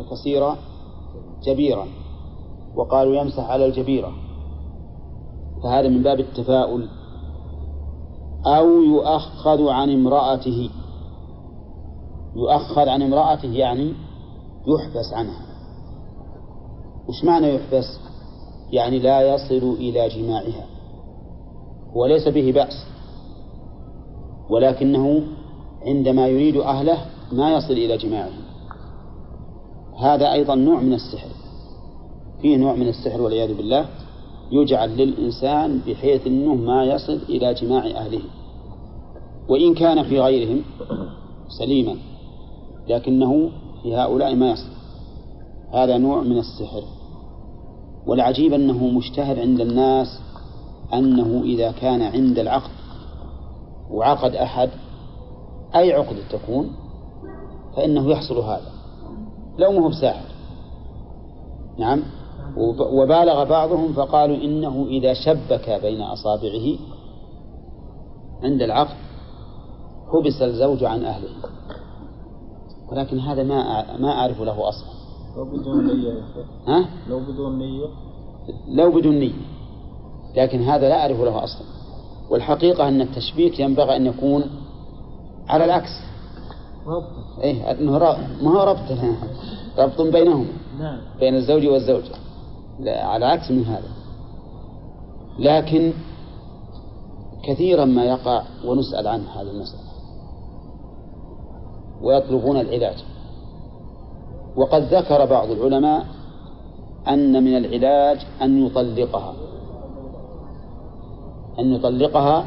Speaker 1: الكثير جبيرا. وقالوا يمسح على الجبيرة. فهذا من باب التفاؤل. أو يؤخذ عن امرأته. يؤخذ عن امرأته يعني يحبس عنها. وش معنى يحبس؟ يعني لا يصل إلى جماعها. وليس به بأس. ولكنه عندما يريد أهله ما يصل إلى جماعهم هذا أيضا نوع من السحر. فيه نوع من السحر والعياذ بالله يجعل للإنسان بحيث أنه ما يصل إلى جماع أهله. وإن كان في غيرهم سليما لكنه في هؤلاء ما يصل. هذا نوع من السحر. والعجيب أنه مشتهر عند الناس أنه إذا كان عند العقد وعقد أحد أي عقد تكون فإنه يحصل هذا. لو ما هو بساحر. نعم. وبالغ بعضهم فقالوا إنه إذا شبك بين أصابعه عند العقد حبس الزوج عن أهله. ولكن هذا ما ما أعرف له أصلا.
Speaker 5: لو بدون نية
Speaker 1: ها؟
Speaker 5: لو بدون نية.
Speaker 1: لو بدون نية. لكن هذا لا أعرف له أصلا. والحقيقة أن التشبيك ينبغي أن يكون على العكس.
Speaker 5: ربط
Speaker 1: إيه أنه ما هو ربط ربط بينهم
Speaker 5: نعم.
Speaker 1: بين الزوج والزوجة. على عكس من هذا. لكن كثيرا ما يقع ونسأل عن هذه المسألة. ويطلبون العلاج. وقد ذكر بعض العلماء أن من العلاج أن يطلقها. أن يطلقها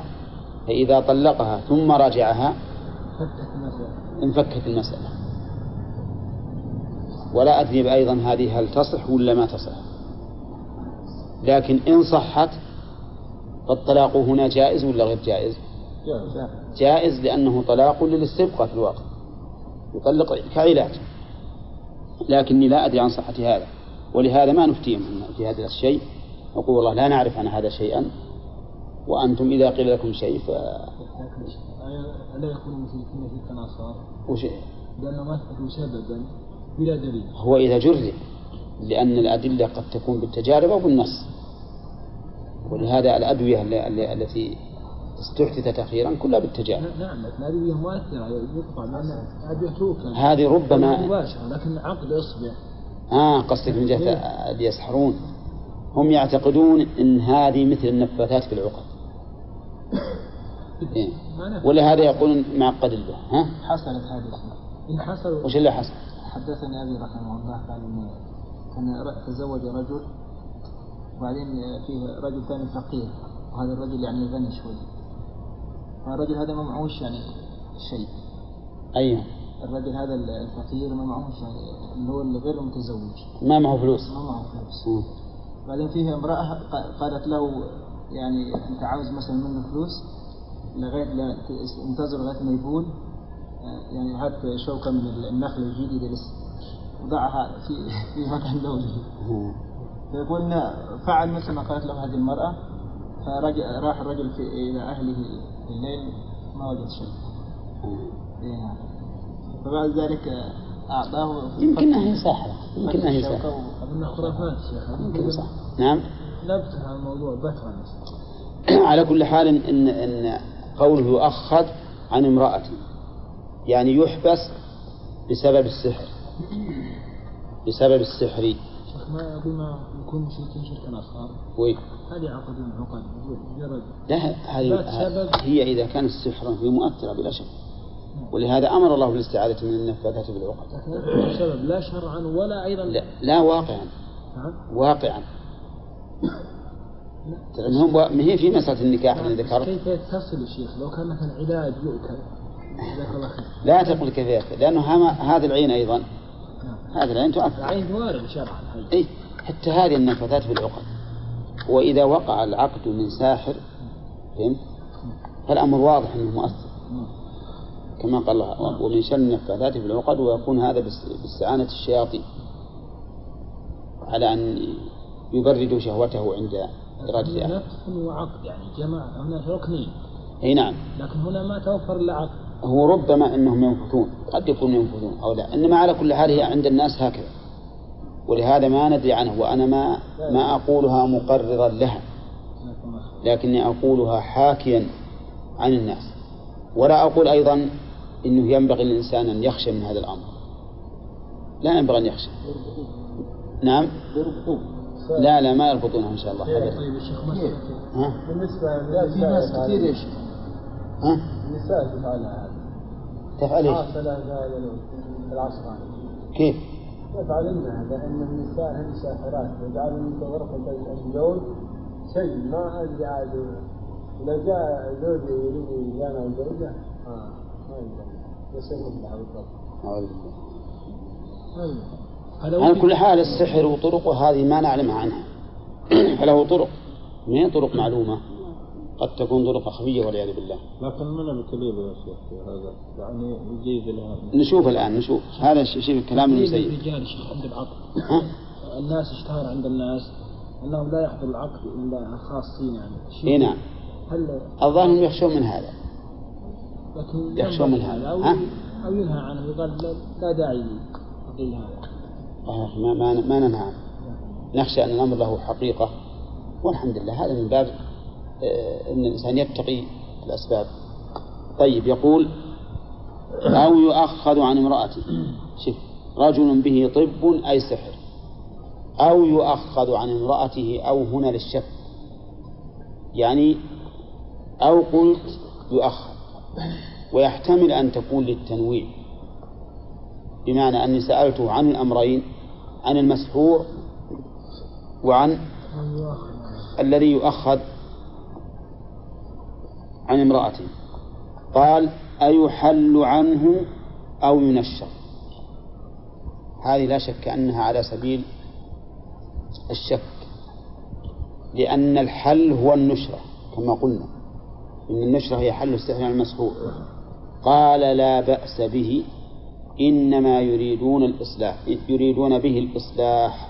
Speaker 1: فإذا طلقها ثم
Speaker 5: المسألة
Speaker 1: انفكت المسألة. ولا أدري أيضا هذه هل تصح ولا ما تصح. لكن إن صحت فالطلاق هنا جائز ولا غير جائز؟
Speaker 5: جائز.
Speaker 1: جائز لأنه طلاق للاستبقاء في الواقع. يطلق كعلاج لكني لا أدري عن صحة هذا ولهذا ما نفتيهم في هذا الشيء. نقول والله لا نعرف عن هذا شيئا. وأنتم إذا قيل لكم شيء ف
Speaker 5: ألا يكون مشركين في التناصر؟
Speaker 1: وش؟
Speaker 5: لأنه ما أثبتوا سببا بلا دليل.
Speaker 1: هو إذا جرب لأن الأدلة قد تكون بالتجارب أو بالنص. ولهذا الأدوية التي استحدثت أخيرا كلها بالتجارب
Speaker 5: نعم لكن هذه مؤثرة يقطع لأن هذه توكل
Speaker 1: هذه ربما
Speaker 5: مباشرة لكن عقد إصبع
Speaker 1: آه قصدك من جهة اللي يسحرون. هم يعتقدون أن هذه مثل النفاثات في العقد. إيه.
Speaker 5: ما نفع.
Speaker 1: ولهذا يقولون معقد له ها؟
Speaker 4: حصلت هذه
Speaker 5: إن حصل
Speaker 1: وش اللي حصل؟
Speaker 4: حدثني أبي رحمه الله قال إن كان تزوج رجل وبعدين فيه رجل ثاني فقير وهذا الرجل يعني غني شوي. فالرجل هذا ما معهوش يعني شيء.
Speaker 1: أيوه
Speaker 4: الرجل هذا الفقير ما معهوش يعني اللي هو الغير متزوج.
Speaker 1: ما معه فلوس.
Speaker 4: ما معه فلوس. بعدين فيه امرأة قالت له يعني أنت عاوز مثلا منه فلوس لغاية لا انتظر لغاية ما يبول آه، يعني هات شوكة من النخل الجديدة لسه وضعها في في مكان لونه. فيقول فعل مثل ما قالت له هذه المرأة فرجع راح الرجل في إلى أهله الليل ما وجد شيء. إيه نعم. فبعد ذلك أعطاه
Speaker 1: يمكنها هي ساحرة هي
Speaker 4: شوكة
Speaker 1: ساحرة
Speaker 5: أظن خرافات شيخ
Speaker 1: يمكن صح نعم.
Speaker 5: نبت على الموضوع بترا
Speaker 1: على كل حال إن إن قوله يؤخذ عن امرأة. يعني يحبس بسبب السحر. بسبب السحر
Speaker 5: ما أقول ما يكون مشركين شركا آخر.
Speaker 1: وي.
Speaker 5: هذه عقد عقد. مجرد
Speaker 1: لا هذه. هي إذا كانت سحرا هي مؤثرة بلا شك. ولهذا أمر الله بالاستعاذة من النفاثات بالعقد.
Speaker 5: سبب لا شرعا ولا أيضا.
Speaker 1: لا, لا واقعا.
Speaker 5: نعم.
Speaker 1: واقعا. ترى ما هي في مسألة النكاح اللي ذكرت؟
Speaker 5: كيف يتصل يا شيخ لو كان مثلا علاج يؤكل.
Speaker 1: لا تقل كيف هما- هذه العين أيضا. هذه العين تؤثر
Speaker 5: العين وارد شرعا.
Speaker 1: أي حتى هذه النفاثات في العقد. وإذا وقع العقد من ساحر فهمت؟ فالأمر واضح أنه مؤثر. كما قال الله ومن شر النفاثات في العقد ويكون هذا باس- باستعانة الشياطين. على أن يبردوا شهوته عند إرادة
Speaker 5: نفس وعقد يعني جماعة هنا ركنين.
Speaker 1: أي نعم.
Speaker 5: لكن هنا ما توفر إلا عقد.
Speaker 1: هو ربما أنهم ينفثون قد يكونوا ينفثون أو لا إنما على كل حال هي عند الناس هكذا. ولهذا ما ندري عنه وأنا ما ما أقولها مقررا لها. لكني أقولها حاكيا عن الناس. ولا أقول أيضا إنه ينبغي للإنسان أن يخشى من هذا الأمر. لا ينبغي أن يخشى. نعم؟ لا لا ما يربطونه إن شاء الله. أبدا
Speaker 5: طيب يا شيخ مسألة
Speaker 1: ها؟
Speaker 2: بالنسبة
Speaker 4: لا في ناس كثير يا شيخ.
Speaker 1: ها؟
Speaker 2: النساء تفعل هذا
Speaker 1: تفعل
Speaker 2: العصر هذا.
Speaker 1: كيف؟
Speaker 2: يفعلن هذا ان النساء هن ساحرات يجعلن في غرفة الزوج شيء ما أدري عاد. إذا جاء زوجي يريد يجامع زوجه آه ما يقدر يصير مثلها بالضبط
Speaker 1: على كل حال السحر وطرقه هذه ما نعلمها عنها. فله طرق. هي طرق معلومة؟ قد تكون طرق خفية والعياذ بالله.
Speaker 2: لكن من الكليب يا شيخ في هذا؟ يعني يجيز لها
Speaker 1: نشوف الآن نشوف. هذا شيء كلام
Speaker 5: تقليد
Speaker 1: المسيب
Speaker 5: الرجال شيخ عند العقد؟ الناس اشتهر عند الناس أنه لا يحضر العقد إلا خاصين يعني.
Speaker 1: اي نعم.
Speaker 5: هل
Speaker 1: الظاهر إنهم يخشون من هذا.
Speaker 5: لكن
Speaker 1: يخشون من هذا.
Speaker 5: أو
Speaker 1: ها؟
Speaker 5: أو ينهى عنه يقال لا, لا داعي لتقليد هذا
Speaker 1: آه، ما ما ما ننهى عنه. نخشى أن الأمر له حقيقة. والحمد لله هذا من باب آه، إن الإنسان يتقي الأسباب. طيب يقول أو يؤخذ عن امراته شوف رجل به طب أي سحر. أو يؤخذ عن امرأته أو هنا للشك. يعني أو قلت يؤخذ. ويحتمل أن تكون للتنويع. بمعنى أني سألته عن الأمرين عن المسحور وعن
Speaker 5: أو
Speaker 1: الذي يؤخذ. عن امرأته قال أيحل عنه أو ينشر. هذه لا شك أنها على سبيل الشك لأن الحل هو النشرة كما قلنا. إن النشرة هي حل السحر عن المسحور. قال لا بأس به. إنما يريدون الإصلاح يريدون به الإصلاح.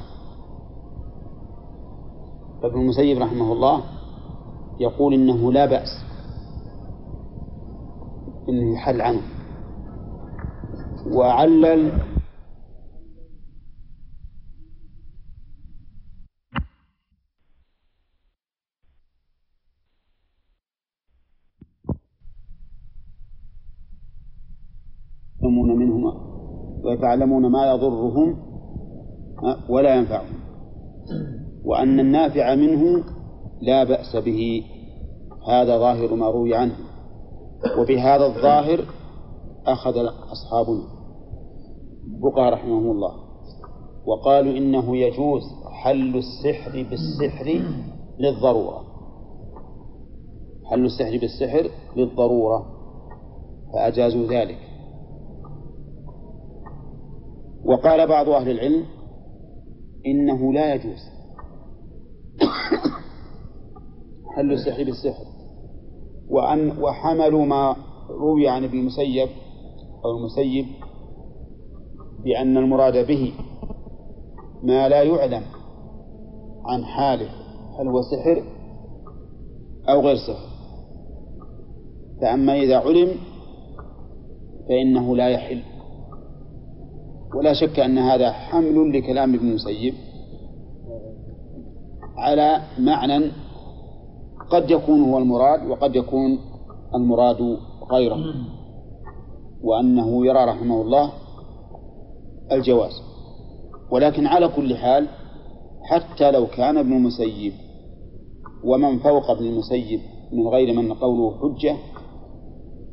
Speaker 1: فابن المسيب رحمه الله يقول إنه لا بأس. إنه يحل عنه. وعلل يتعلمون منهما ويتعلمون ما يضرهم ولا ينفعهم. وأن النافع منه لا بأس به. هذا ظاهر ما روي عنه. وبهذا الظاهر أخذ أصحابنا الفقهاء رحمهم الله. وقالوا إنه يجوز حل السحر بالسحر للضرورة. حل السحر بالسحر للضرورة. فأجازوا ذلك. وقال بعض أهل العلم إنه لا يجوز حل السحر بالسحر. وأن وحملوا ما روي عن ابن المسيب أو المسيب بأن المراد به ما لا يعلم عن حاله هل هو سحر أو غير سحر. فأما إذا علم فإنه لا يحل. ولا شك أن هذا حمل لكلام ابن المسيب على معنى قد يكون هو المراد وقد يكون المراد غيره. وأنه يرى رحمه الله الجواز. ولكن على كل حال حتى لو كان ابن المسيب ومن فوق ابن المسيب من غير من قوله حجة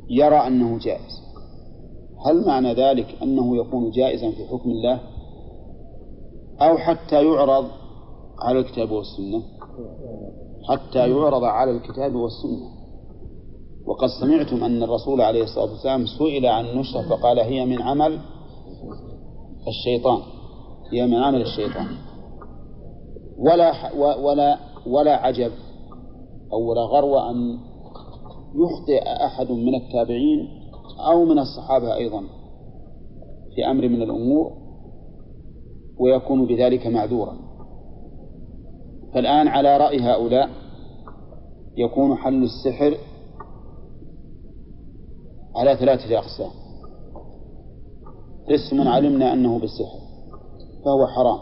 Speaker 1: يرى أنه جائز. هل معنى ذلك أنه يكون جائزا في حكم الله؟ أو حتى يعرض على الكتاب والسنة؟ حتى يعرض على الكتاب والسنة. وقد سمعتم أن الرسول عليه الصلاة والسلام سئل عن النشرة فقال هي من عمل الشيطان. هي من عمل الشيطان. ولا ولا ولا عجب أو ولا غرو أن يخطئ أحد من التابعين أو من الصحابة أيضا في أمر من الأمور ويكون بذلك معذورا. فالآن على رأي هؤلاء يكون حل السحر على ثلاثة أقسام. قسم علمنا أنه بالسحر فهو حرام.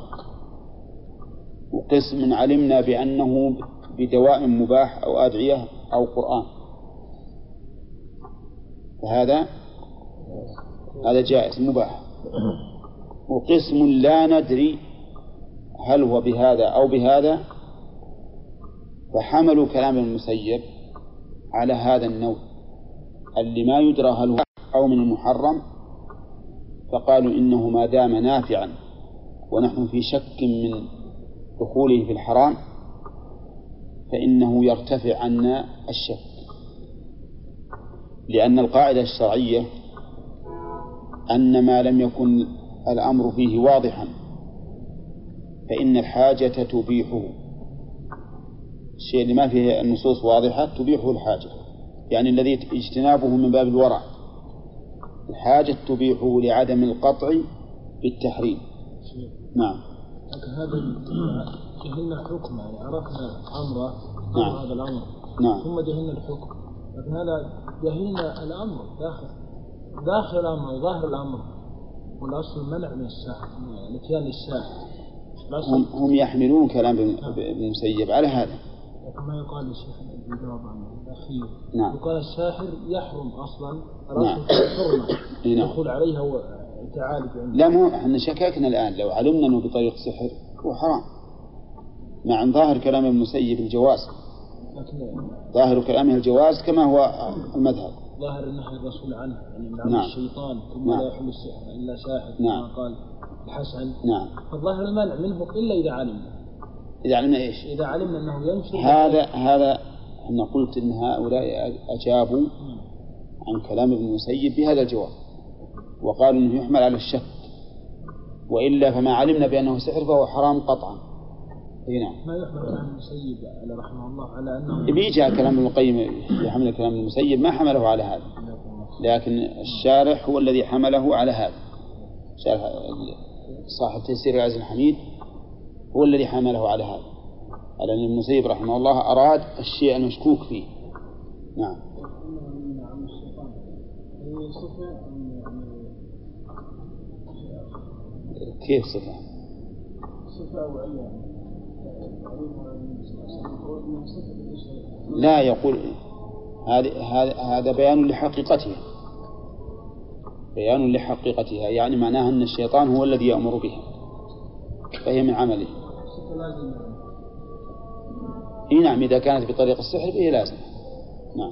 Speaker 1: وقسم علمنا بأنه بدواء مباح أو أدعية أو قرآن. فهذا هذا جائز مباح. وقسم لا ندري هل هو بهذا أو بهذا فحملوا كلام المسيب على هذا النوع اللي ما يدرى هل هو أو من المحرم فقالوا إنه ما دام نافعا ونحن في شك من دخوله في الحرام فإنه يرتفع عنا الشك. لأن القاعدة الشرعية أن ما لم يكن الأمر فيه واضحا فإن الحاجة تبيحه. الشيء اللي ما فيه النصوص واضحة تبيحه الحاجة. يعني الذي اجتنابه من باب الورع. الحاجة تبيحه لعدم القطع بالتحريم. نعم.
Speaker 5: هذا جهلنا الحكم يعني عرفنا أمره
Speaker 1: نعم.
Speaker 5: هذا الأمر.
Speaker 1: نعم.
Speaker 5: ثم جهلنا الحكم. لكن هذا جهلنا الأمر داخل داخل الأمر ظاهر الأمر. والأصل المنع من الساحر الاتيان للساحر
Speaker 1: هم, هم يحملون كلام ابن المسيب على هذا.
Speaker 5: لكن ما يقال للشيخ الجواب عن الأخير
Speaker 1: نعم.
Speaker 5: يقال الساحر يحرم أصلا
Speaker 1: نعم.
Speaker 5: في الحرمة
Speaker 1: إي نعم.
Speaker 5: الدخول عليها والتعالج عنده
Speaker 1: لا مو إحنا شككنا الآن لو علمنا أنه بطريق سحر هو حرام مع أن ظاهر كلام المسيب الجواز ظاهر كلامه الجواز كما هو المذهب
Speaker 5: ظاهر نهي الرسول عنه يعني من
Speaker 1: نعم.
Speaker 5: الشيطان ثم
Speaker 1: نعم.
Speaker 5: لا يحل السحر إلا ساحر
Speaker 1: نعم.
Speaker 5: كما قال الحسن
Speaker 1: نعم
Speaker 5: فالظاهر المنع منه إلا إذا علمنا
Speaker 1: إذا علمنا إيش؟
Speaker 5: إذا علمنا أنه ينشر
Speaker 1: هذا هذا أنا قلت أن هؤلاء أجابوا. عن كلام ابن المسيب بهذا الجواب. وقالوا أنه يحمل على الشك. وإلا فما علمنا بأنه سحر فهو حرام قطعا. أي نعم.
Speaker 5: ما يحمل كلام المسيب على رحمه الله على أنه
Speaker 1: بيجي كلام ابن القيم في حمل كلام المسيب ما حمله على هذا. لكن الشارح هو الذي حمله على هذا. شارح صاحب تيسير العزيز الحميد. هو الذي حمله على هذا. على أن المسيب رحمه الله أراد الشيء المشكوك فيه. نعم. كيف صفة؟ لا يقول هذا هذا بيان لحقيقتها. بيان لحقيقتها يعني معناها أن الشيطان هو الذي يأمر بها. فهي من عمله. إي نعم إذا كانت بطريق السحر فهي لازم. نعم.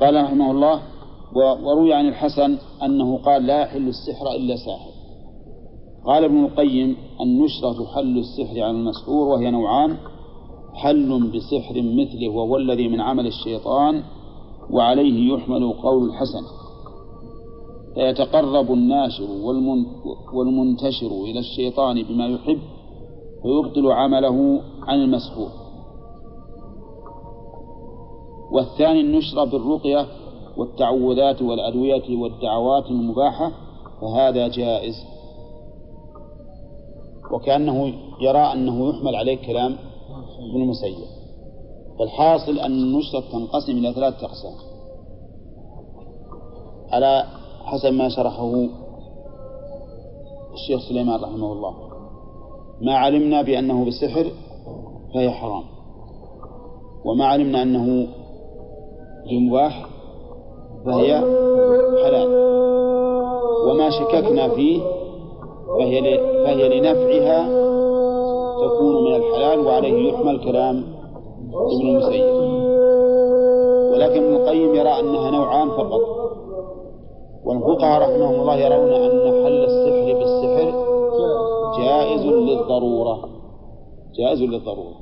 Speaker 1: قال رحمه الله وروي عن الحسن أنه قال لا يحل السحر إلا ساحر قال ابن القيم النشرة حل السحر على المسحور وهي نوعان حل بسحر مثله وهو الذي من عمل الشيطان وعليه يحمل قول الحسن فيتقرب الناشر والمن- والمنتشر إلى الشيطان بما يحب فيبطل عمله عن المسحور والثاني النشرة بالرقية والتعوذات والأدوية والدعوات المباحة فهذا جائز. وكأنه يرى أنه يحمل عليه كلام ابن المسيب. فالحاصل أن النشرة تنقسم إلى ثلاثة أقسام. على حسب ما شرحه الشيخ سليمان رحمه الله. ما علمنا بأنه بالسحر فهي حرام. وما علمنا أنه بمباح فهي حلال. وما شككنا فيه فهي فهي لنفعها تكون من الحلال وعليه يحمل كلام ابن المسيب. ولكن ابن القيم يرى أنها نوعان فقط. والفقهاء رحمهم الله يرون أن حل السحر للضرورة. جائز للضرورة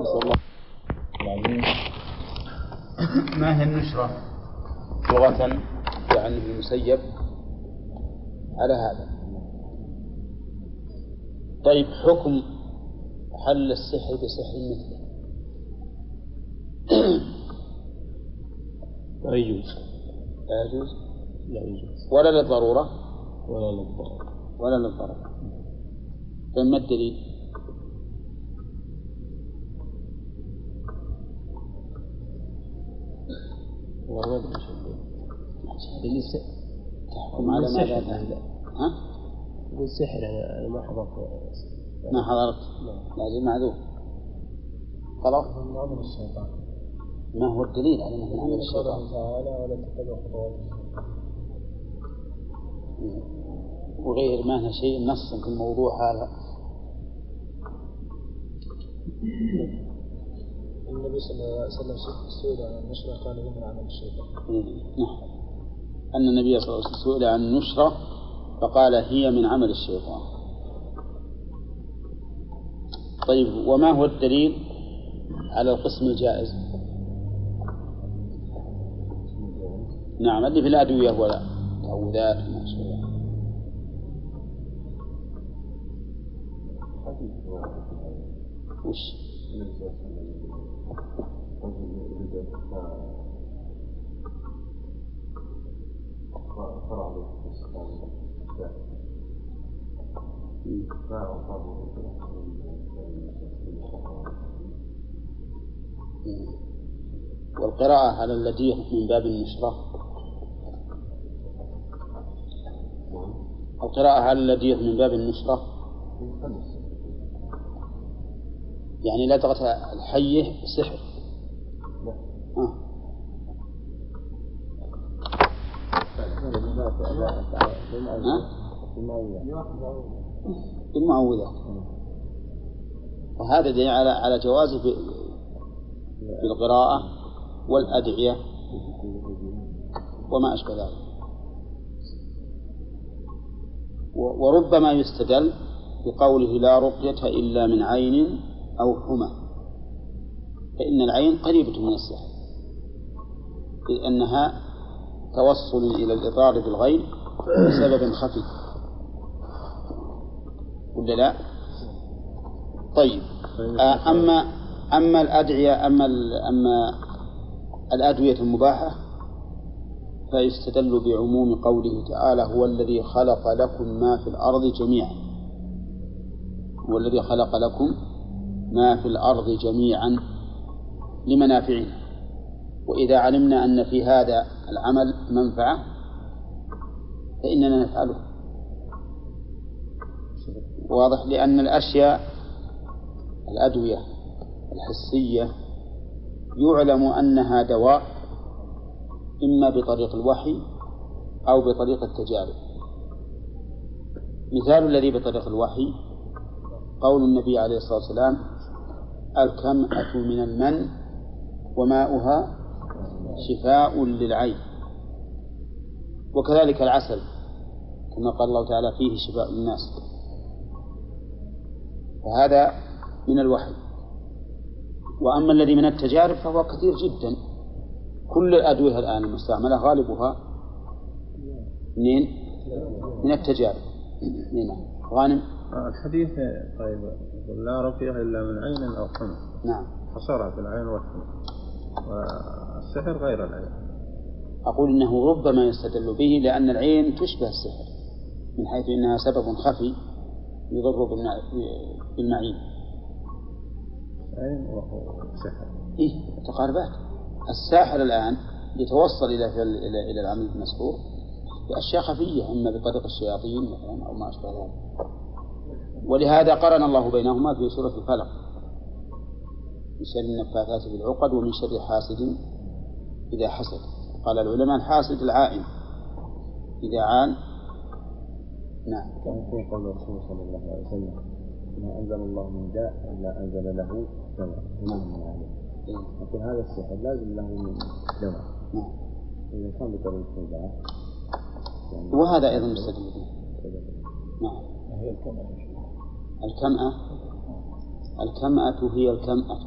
Speaker 1: نسأل الله. ما هي النشرة؟ لغة يعني ابن المسيب على هذا. طيب حكم حل السحر بسحر مثله.
Speaker 2: لا يجوز.
Speaker 1: لا يجوز؟
Speaker 2: لا يجوز.
Speaker 1: ولا للضرورة؟
Speaker 2: ولا للضرر
Speaker 1: ولا للضرر طيب ما الدليل؟
Speaker 2: والله ما الدليل.
Speaker 1: تحكم على ما لا. ها؟
Speaker 2: والسحر أنا أنا ما حضرت.
Speaker 1: ما حضرت. لازم معذور. خلاص.
Speaker 5: من عمل الشيطان.
Speaker 1: ما هو الدليل على أنه من عمل الشيطان؟
Speaker 5: تعالى ولا تتبع خطوات الشيطان.
Speaker 1: وغير ما شيء نص في الموضوع هذا.
Speaker 5: النبي صلى الله عليه وسلم سئل عن النشرة قال هي من عمل الشيطان
Speaker 1: نعم. أن النبي صلى الله عليه وسلم سئل عن النشرة فقال هي من عمل الشيطان. طيب وما هو الدليل على القسم الجائز؟ نعم اللي في الأدوية ولا تعوذات وما أشبه وش والقراءة على اللديغ من باب النشرة. القراءة على اللديغ من باب النشرة. يعني لدغة الحية سحر آه. بالمعوذات وهذا دليل على على جواز القراءة والأدعية وما أشبه ذلك. وربما يستدل بقوله لا رقية إلا من عين أو حمى فإن العين قريبة من السحر إذ أنها توصل إلى الإضرار بالغير بسبب خفي. ولا لا؟ طيب. آه، أما أما الأدعية أما أما الأدوية المباحة فيستدل بعموم قوله تعالى هو الذي خلق لكم ما في الأرض جميعا. هو الذي خلق لكم ما في الأرض جميعا لمنافعنا. وإذا علمنا أن في هذا العمل منفعة فإننا نفعله. واضح لأن الأشياء الأدوية الحسية يعلم أنها دواء إما بطريق الوحي أو بطريق التجارب. مثال الذي بطريق الوحي قول النبي عليه الصلاة والسلام الكمأة من المن وماؤها شفاء للعين. وكذلك العسل كما قال الله تعالى فيه شفاء للناس. فهذا من الوحي. وأما الذي من التجارب فهو كثير جدا. كل الأدوية الآن المستعملة غالبها منين؟ من التجارب. نعم غانم.
Speaker 7: الحديث طيب لا رقية إلا من عين أو حمى.
Speaker 1: نعم.
Speaker 7: حصرها في العين والحمى. والسحر غير العين.
Speaker 1: أقول إنه ربما يستدل به لأن العين تشبه السحر من حيث إنها سبب خفي يضر بالمع- بالمعين.
Speaker 7: عين وهو سحر.
Speaker 1: إيه متقاربات الساحر الآن يتوصل إلى إلى إلى العمل المسحور بأشياء خفية إما بطريق الشياطين مثلا أو ما أشبه ذلك. ولهذا قرن الله بينهما في سورة الفلق. من شر النفاثات في العقد ومن شر حاسد إذا حسد. قال العلماء الحاسد العائن. إذا عان. نعم.
Speaker 7: كان في قول الرسول صلى الله عليه وسلم؟ ما أنزل الله من داء إلا أنزل له دواء
Speaker 1: نعم.
Speaker 7: يقول هذا السحر لازم له من دواء
Speaker 1: نعم.
Speaker 7: إذا كان بطريقة الدواء يعني
Speaker 1: وهذا أيضا مستدل. نعم.
Speaker 5: هي الكمأة؟
Speaker 1: الكمأة هي الكمأة؟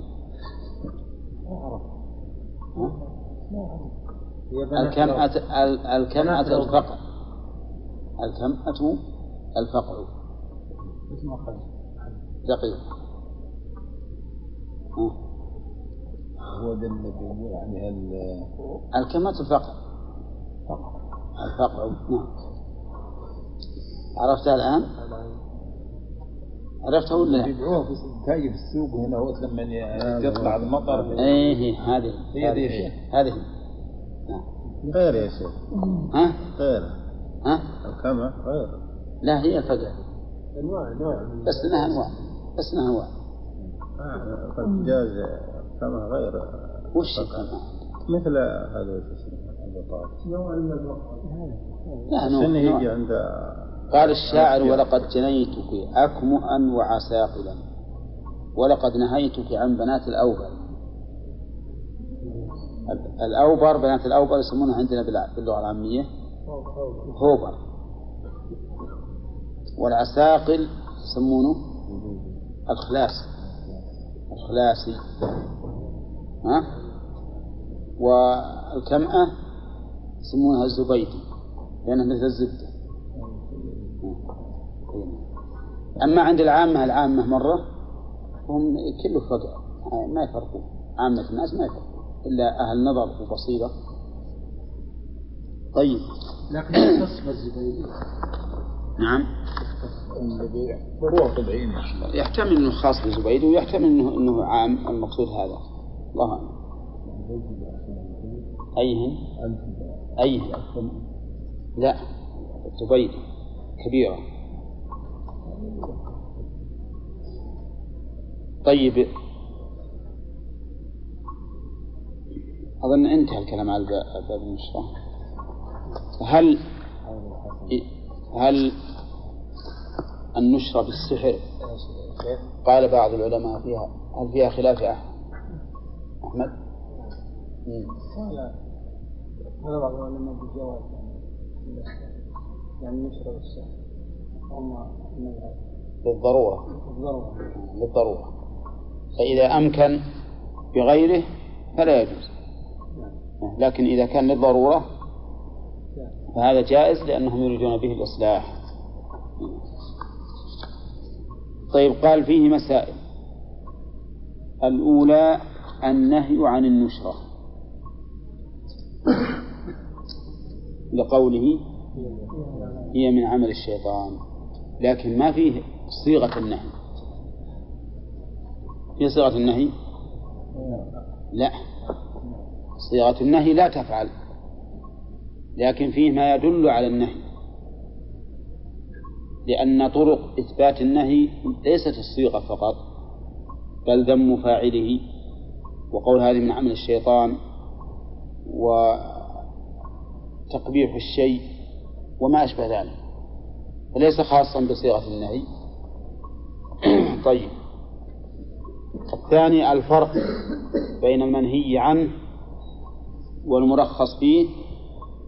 Speaker 1: الكمأة ال- الكمأة الفقع الكمأة الفقع دقيق.
Speaker 5: هو يعني ال-
Speaker 1: الكمأة الفقع الفقع نعم. عرفتها الآن؟ عرفتها ولا لا؟
Speaker 5: يبيعوها في تاجي في السوق هنا هو لما يطلع المطر.
Speaker 1: إيه هذه.
Speaker 5: هي دي شيء.
Speaker 1: هذه.
Speaker 7: غير يا شيخ.
Speaker 1: ها؟
Speaker 7: غير.
Speaker 1: ها؟
Speaker 7: الكمى غير.
Speaker 1: لا هي الفقع
Speaker 2: أنواع أنواع.
Speaker 1: بس انها أنواع. بس انها أنواع.
Speaker 7: آه، قد جاز كما غير.
Speaker 1: وش الكمأة؟
Speaker 7: مثل هذا شو اسمه البطاطس.
Speaker 2: نوع من الوقت
Speaker 1: لا نوع,
Speaker 7: يجي. عند
Speaker 1: قال الشاعر ولقد جنيتك أكمؤا وعساقلا ولقد نهيتك عن بنات الأوبر. ال- الأوبر بنات الأوبر يسمونها عندنا باللغة العامية هوبر. والعساقل يسمونه الخلاس الخلاسي ها؟ والكمأة يسمونها الزبيدي لأنها مثل الزبدة. أما عند العامة العامة مرة هم كله فقع ما يفرقون. عامة الناس ما يفرقون إلا أهل نظر وبصيرة. طيب.
Speaker 2: لكن يختص بالزبيدي
Speaker 1: نعم.
Speaker 5: فروع شيخ
Speaker 1: يحتمل إنه خاص بزبيد ويحتمل انه إنه عام المقصود هذا. الله أعلم. ايهن ايهن لا. زبيد كبيرة. طيب. أظن انتهى الكلام على باب النشرة هل هل النشرة بالسحر؟ قال بعض العلماء فيها هل فيها خلاف يا أحمد؟
Speaker 2: قال بعض العلماء بالجواز يعني يعني نشر السحر أما
Speaker 1: بالضرورة
Speaker 2: الضرورة
Speaker 1: بالضرورة فإذا أمكن بغيره فلا يجوز. لكن إذا كان للضرورة فهذا جائز لأنهم يريدون به الإصلاح. طيب قال فيه مسائل. الأولى النهي عن النشرة. لقوله هي من عمل الشيطان لكن ما فيه صيغة النهي. في صيغة النهي؟ لا. صيغة النهي لا تفعل. لكن فيه ما يدل على النهي. لأن طرق إثبات النهي ليست الصيغة فقط بل ذم فاعله. وقول هذه من عمل الشيطان وتقبيح الشيء وما أشبه ذلك. فليس خاصا بصيغة النهي. طيب. الثاني الفرق بين المنهي عنه والمرخص فيه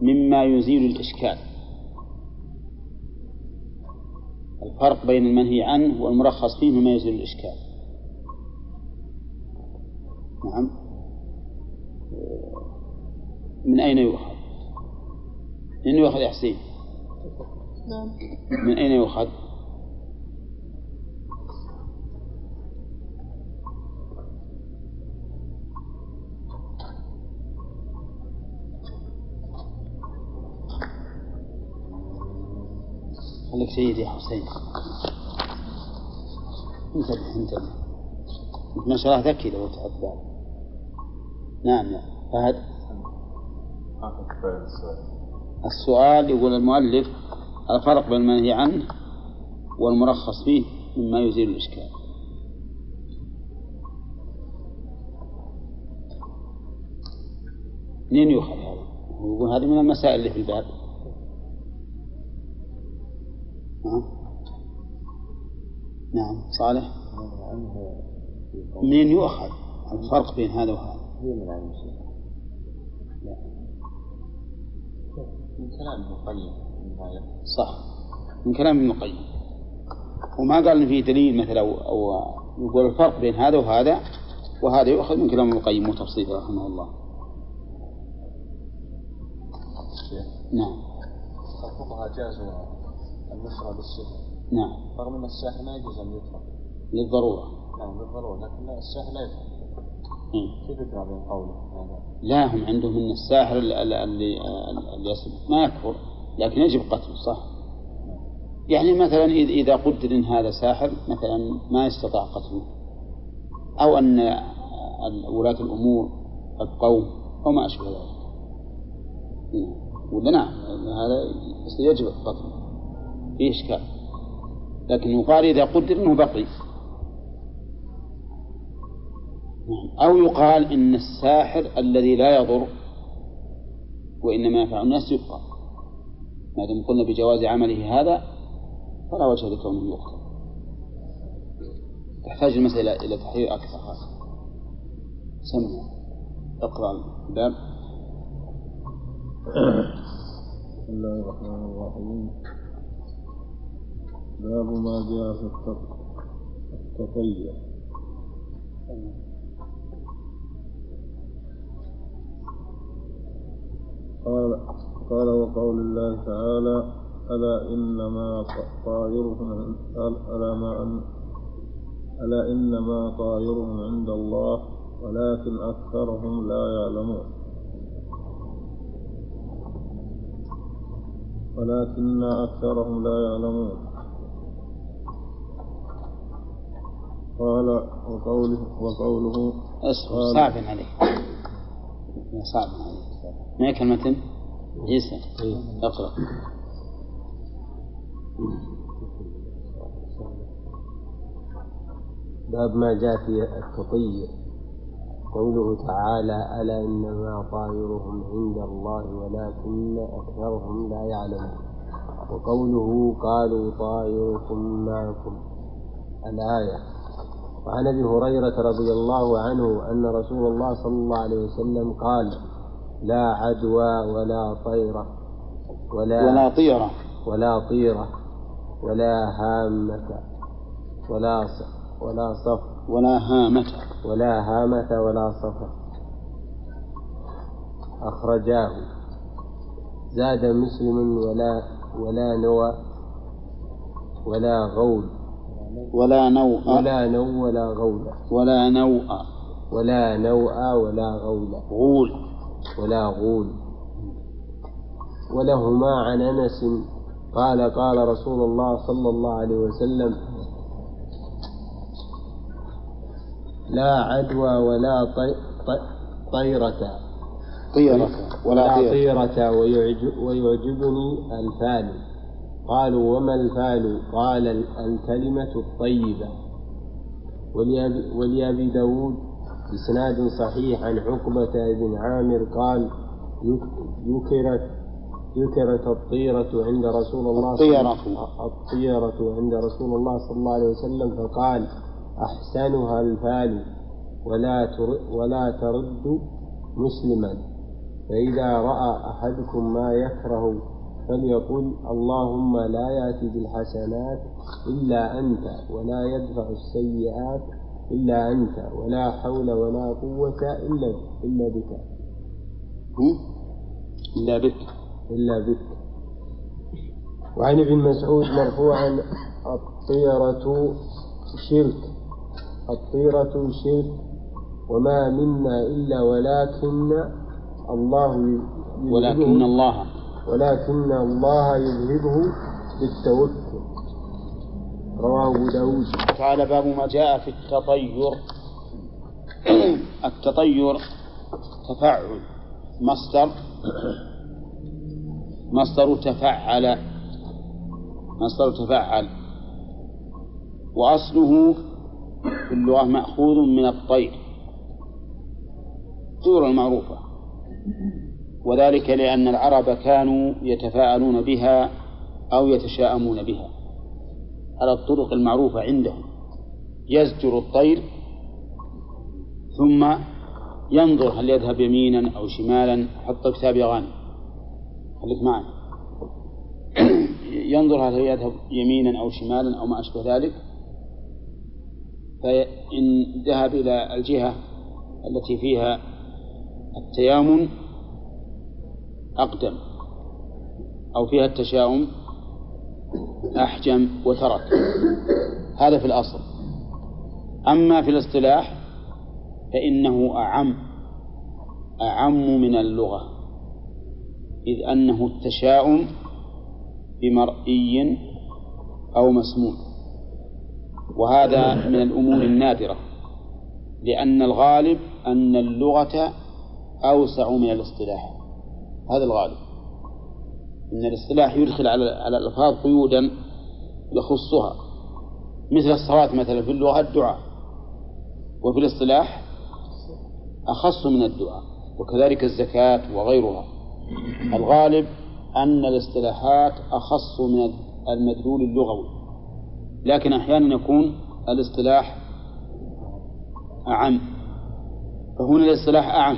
Speaker 1: مما يزيل الإشكال الفرق بين المنهي عنه والمرخص فيه مما يزيل الإشكال نعم من أين يؤخذ؟ من أين يؤخذ يا حسين؟
Speaker 6: نعم
Speaker 1: من أين يؤخذ؟ خليك جيد يا حسين. انتبه انتبه. انت ما شاء الله ذكي لو تعب بالك نعم. يا فهد؟ السؤال يقول المؤلف الفرق بين المنهي عنه والمرخص فيه مما يزيل الإشكال. منين يؤخذ هذا؟ يقول هذه من المسائل اللي في الباب. ها؟ نعم صالح؟ منين يؤخذ؟ الفرق بين هذا وهذا.
Speaker 7: من
Speaker 8: كلام ابن القيم في النهاية
Speaker 1: صح. من كلام ابن القيم. وما قال إن فيه دليل مثلا أو أو يقول الفرق بين هذا وهذا وهذا يؤخذ من كلام ابن القيم وتفصيله رحمه الله. نعم.
Speaker 8: الفقهاء جازوا النشرة بالسحر
Speaker 1: نعم.
Speaker 8: رغم أن الساحر ما يجوز أن يترك
Speaker 1: للضرورة.
Speaker 8: نعم بالضرورة لكن الساحر لا يترك
Speaker 1: إيه.
Speaker 8: كيف يقرأ بين قوله؟
Speaker 1: لا هم عندهم أن الساحر اللي, اللي, ما يكفر لكن يجب قتله صح؟ يعني مثلا إذا قدر إن هذا ساحر مثلا ما يستطاع قتله. أو أن ولاة الأمور القوم أو ما أشبه ذلك. نعم. ولا نعم هذا يجب قتله فيه اشكال لكن يقال إذا قدر إنه بقي. أو يقال إن الساحر الذي لا يضر وإنما ينفع الناس يبقى ما دام قلنا بجواز عمله هذا فلا وجه لكونه يقتل. تحتاج المسألة إلى تحرير أكثر. هذا سمع. اقرأ الباب.
Speaker 2: بسم الله الرحمن الرحيم. باب ما جاء في التط- التطير قال قال وقول الله تعالى ألا إنما طائرهم ألا ما أن ألا إنما طائرهم عند الله ولكن أكثرهم لا يعلمون. ولكن أكثرهم لا يعلمون. قال وقوله وقوله أصبر
Speaker 1: صعب عليك. صعب عليك. ما هي كلمة؟ عيسى. اقرأ.
Speaker 9: باب ما جاء في التطير قوله تعالى ألا إنما طائرهم عند الله ولكن أكثرهم لا يعلمون. وقوله قالوا طائركم معكم. الآية. وعن أبي هريرة رضي الله عنه أن رسول الله صلى الله عليه وسلم قال لا عدوى ولا طيرة ولا
Speaker 1: ولا طيرة.
Speaker 9: ولا طيرة ولا هامة ولا ولا صف.
Speaker 1: ولا هامة.
Speaker 9: ولا هامة ولا صفر أخرجاه. زاد مسلم ولا ولا نوى ولا غول.
Speaker 1: ولا نوء.
Speaker 9: ولا نو ولا غول.
Speaker 1: ولا نوء.
Speaker 9: ولا نوء ولا غول.
Speaker 1: غول.
Speaker 9: ولا غول. ولهما عن أنس قال قال رسول الله صلى الله عليه وسلم لا عدوى ولا طي طي طيرة.
Speaker 1: طيرة. ولا طيرة.
Speaker 9: طيرة ويعجب ويعجبني الفال قالوا وما الفال قال ال- الكلمة الطيبة. ولأبي, داود بإسناد صحيح عن عقبة بن عامر قال يكرت يكرت الطيرة عند رسول الله صلى-
Speaker 1: الطيرة.
Speaker 9: الطيرة عند رسول الله صلى الله عليه وسلم فقال أحسنها الفال ولا ولا ترد مسلما. فإذا رأى أحدكم ما يكره فليقل اللهم لا يأتي بالحسنات إلا أنت ولا يدفع السيئات إلا أنت ولا حول ولا قوة إلا إلا بك؟
Speaker 1: إلا بك.
Speaker 9: إلا بك. وعن ابن مسعود مرفوعا الطيرة شرك. الطيرة شرك. وما منا إلا ولكن الله
Speaker 1: ولكن الله.
Speaker 9: ولكن الله يذهبه بالتوكل. رواه أبو داود.
Speaker 1: تعالى باب ما جاء في التطير. التطير تفعل. مصدر. مصدر تفعل. مصدر تفعل. وأصله في اللغة مأخوذ من الطير. الطيور المعروفة. وذلك لأن العرب كانوا يتفاءلون بها أو يتشاءمون بها. على الطرق المعروفة عندهم. يزجر الطير ثم ينظر هل يذهب يمينا أو شمالا. حط كتاب أغاني خليك معي. ينظر هل يذهب يمينا أو شمالا أو ما أشبه ذلك. فإن ذهب إلى الجهة التي فيها التيامن أقدم أو فيها التشاؤم أحجم وترك. هذا في الأصل. أما في الاصطلاح فإنه أعم أعم من اللغة إذ أنه التشاؤم بمرئي أو مسموع. وهذا من الأمور النادرة لأن الغالب أن اللغة أوسع من الاصطلاح. هذا الغالب. أن الإصطلاح يدخل على على الألفاظ قيودا يخصها مثل الصلاة مثلا في اللغة الدعاء وفي الإصطلاح أخص من الدعاء وكذلك الزكاة وغيرها. الغالب أن الاصطلاحات أخص من المدلول اللغوي لكن أحيانا يكون الاصطلاح أعم. فهنا الاصطلاح أعم.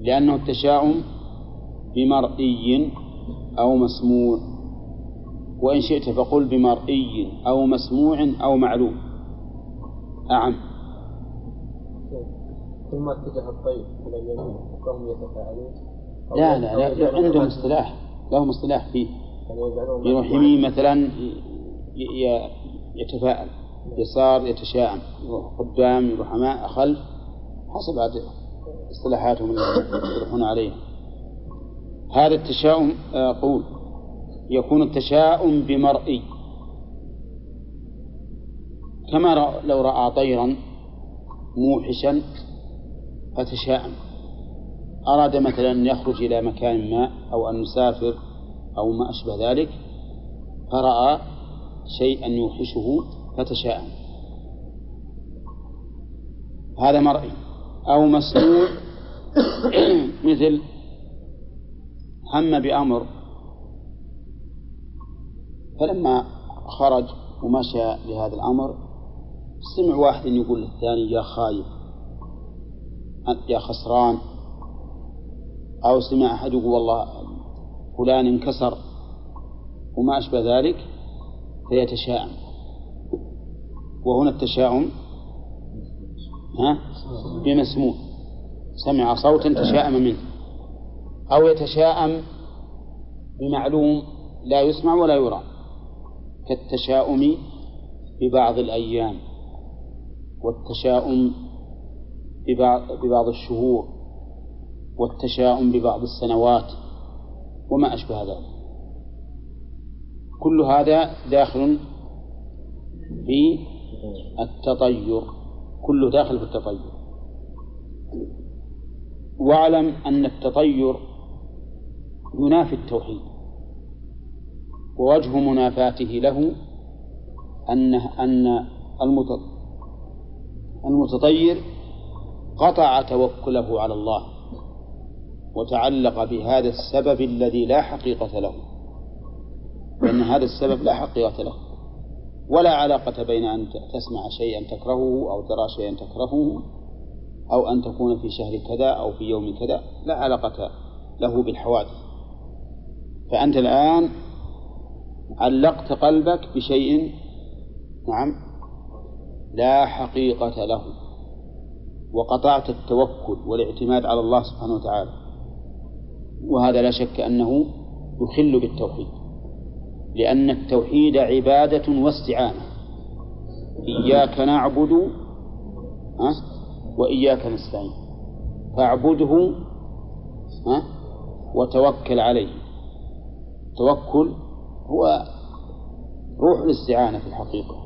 Speaker 1: لأنه التشاؤم بمرئي أو مسموع. وإن شئت فقل بمرئي أو مسموع أو معلوم. أعم.
Speaker 8: ثم اتجه الطير إلى اليمين وهم يتفاعلون.
Speaker 1: لا لا, لا, عندهم اصطلاح. لهم اصطلاح فيه يروح يمين مثلا يتفاءل يسار يتشاءم يروح قدام يروح أمام خلف حسب عاد اصطلاحاتهم يروحون عليها هذا التشاؤم آه، قول يكون التشاؤم بمرئي. كما لو رأى طيرا موحشا فتشاءم. أراد مثلا أن يخرج إلى مكان ما أو أن يسافر أو ما أشبه ذلك فرأى شيئا يوحشه فتشاءم. هذا مرئي. أو مسموع مثل هم بأمر. فلما خرج ومشى لهذا الأمر سمع واحد يقول للثاني يا أنت يا خسران. أو سمع أحد يقول والله فلان انكسر. وما أشبه ذلك فيتشاءم. وهنا التشاؤم ها؟ بمسموع سمع صوتا تشاءم منه. أو يتشاءم بمعلوم لا يسمع ولا يرى. كالتشاؤم ببعض الأيام. والتشاؤم ببعض, ببعض الشهور. والتشاؤم ببعض السنوات. وما أشبه ذلك. كل هذا داخل في التطير. كله داخل في التطير. واعلم أن التطير ينافي التوحيد ووجه منافاته له أن أن المت- المتطير قطع توكله على الله وتعلق بهذا السبب الذي لا حقيقة له لأن هذا السبب لا حقيقة له. ولا علاقة بين أن تسمع شيئا تكرهه أو ترى شيئا تكرهه أو أن تكون في شهر كذا أو في يوم كذا لا علاقة له بالحوادث. فأنت الآن علقت قلبك بشيء نعم لا حقيقة له وقطعت التوكل والاعتماد على الله سبحانه وتعالى. وهذا لا شك أنه يخل بالتوحيد. لأن التوحيد عبادة واستعانة. إياك نعبد وإياك نستعين. فاعبده وتوكل عليه. التوكل هو روح الاستعانة في الحقيقة.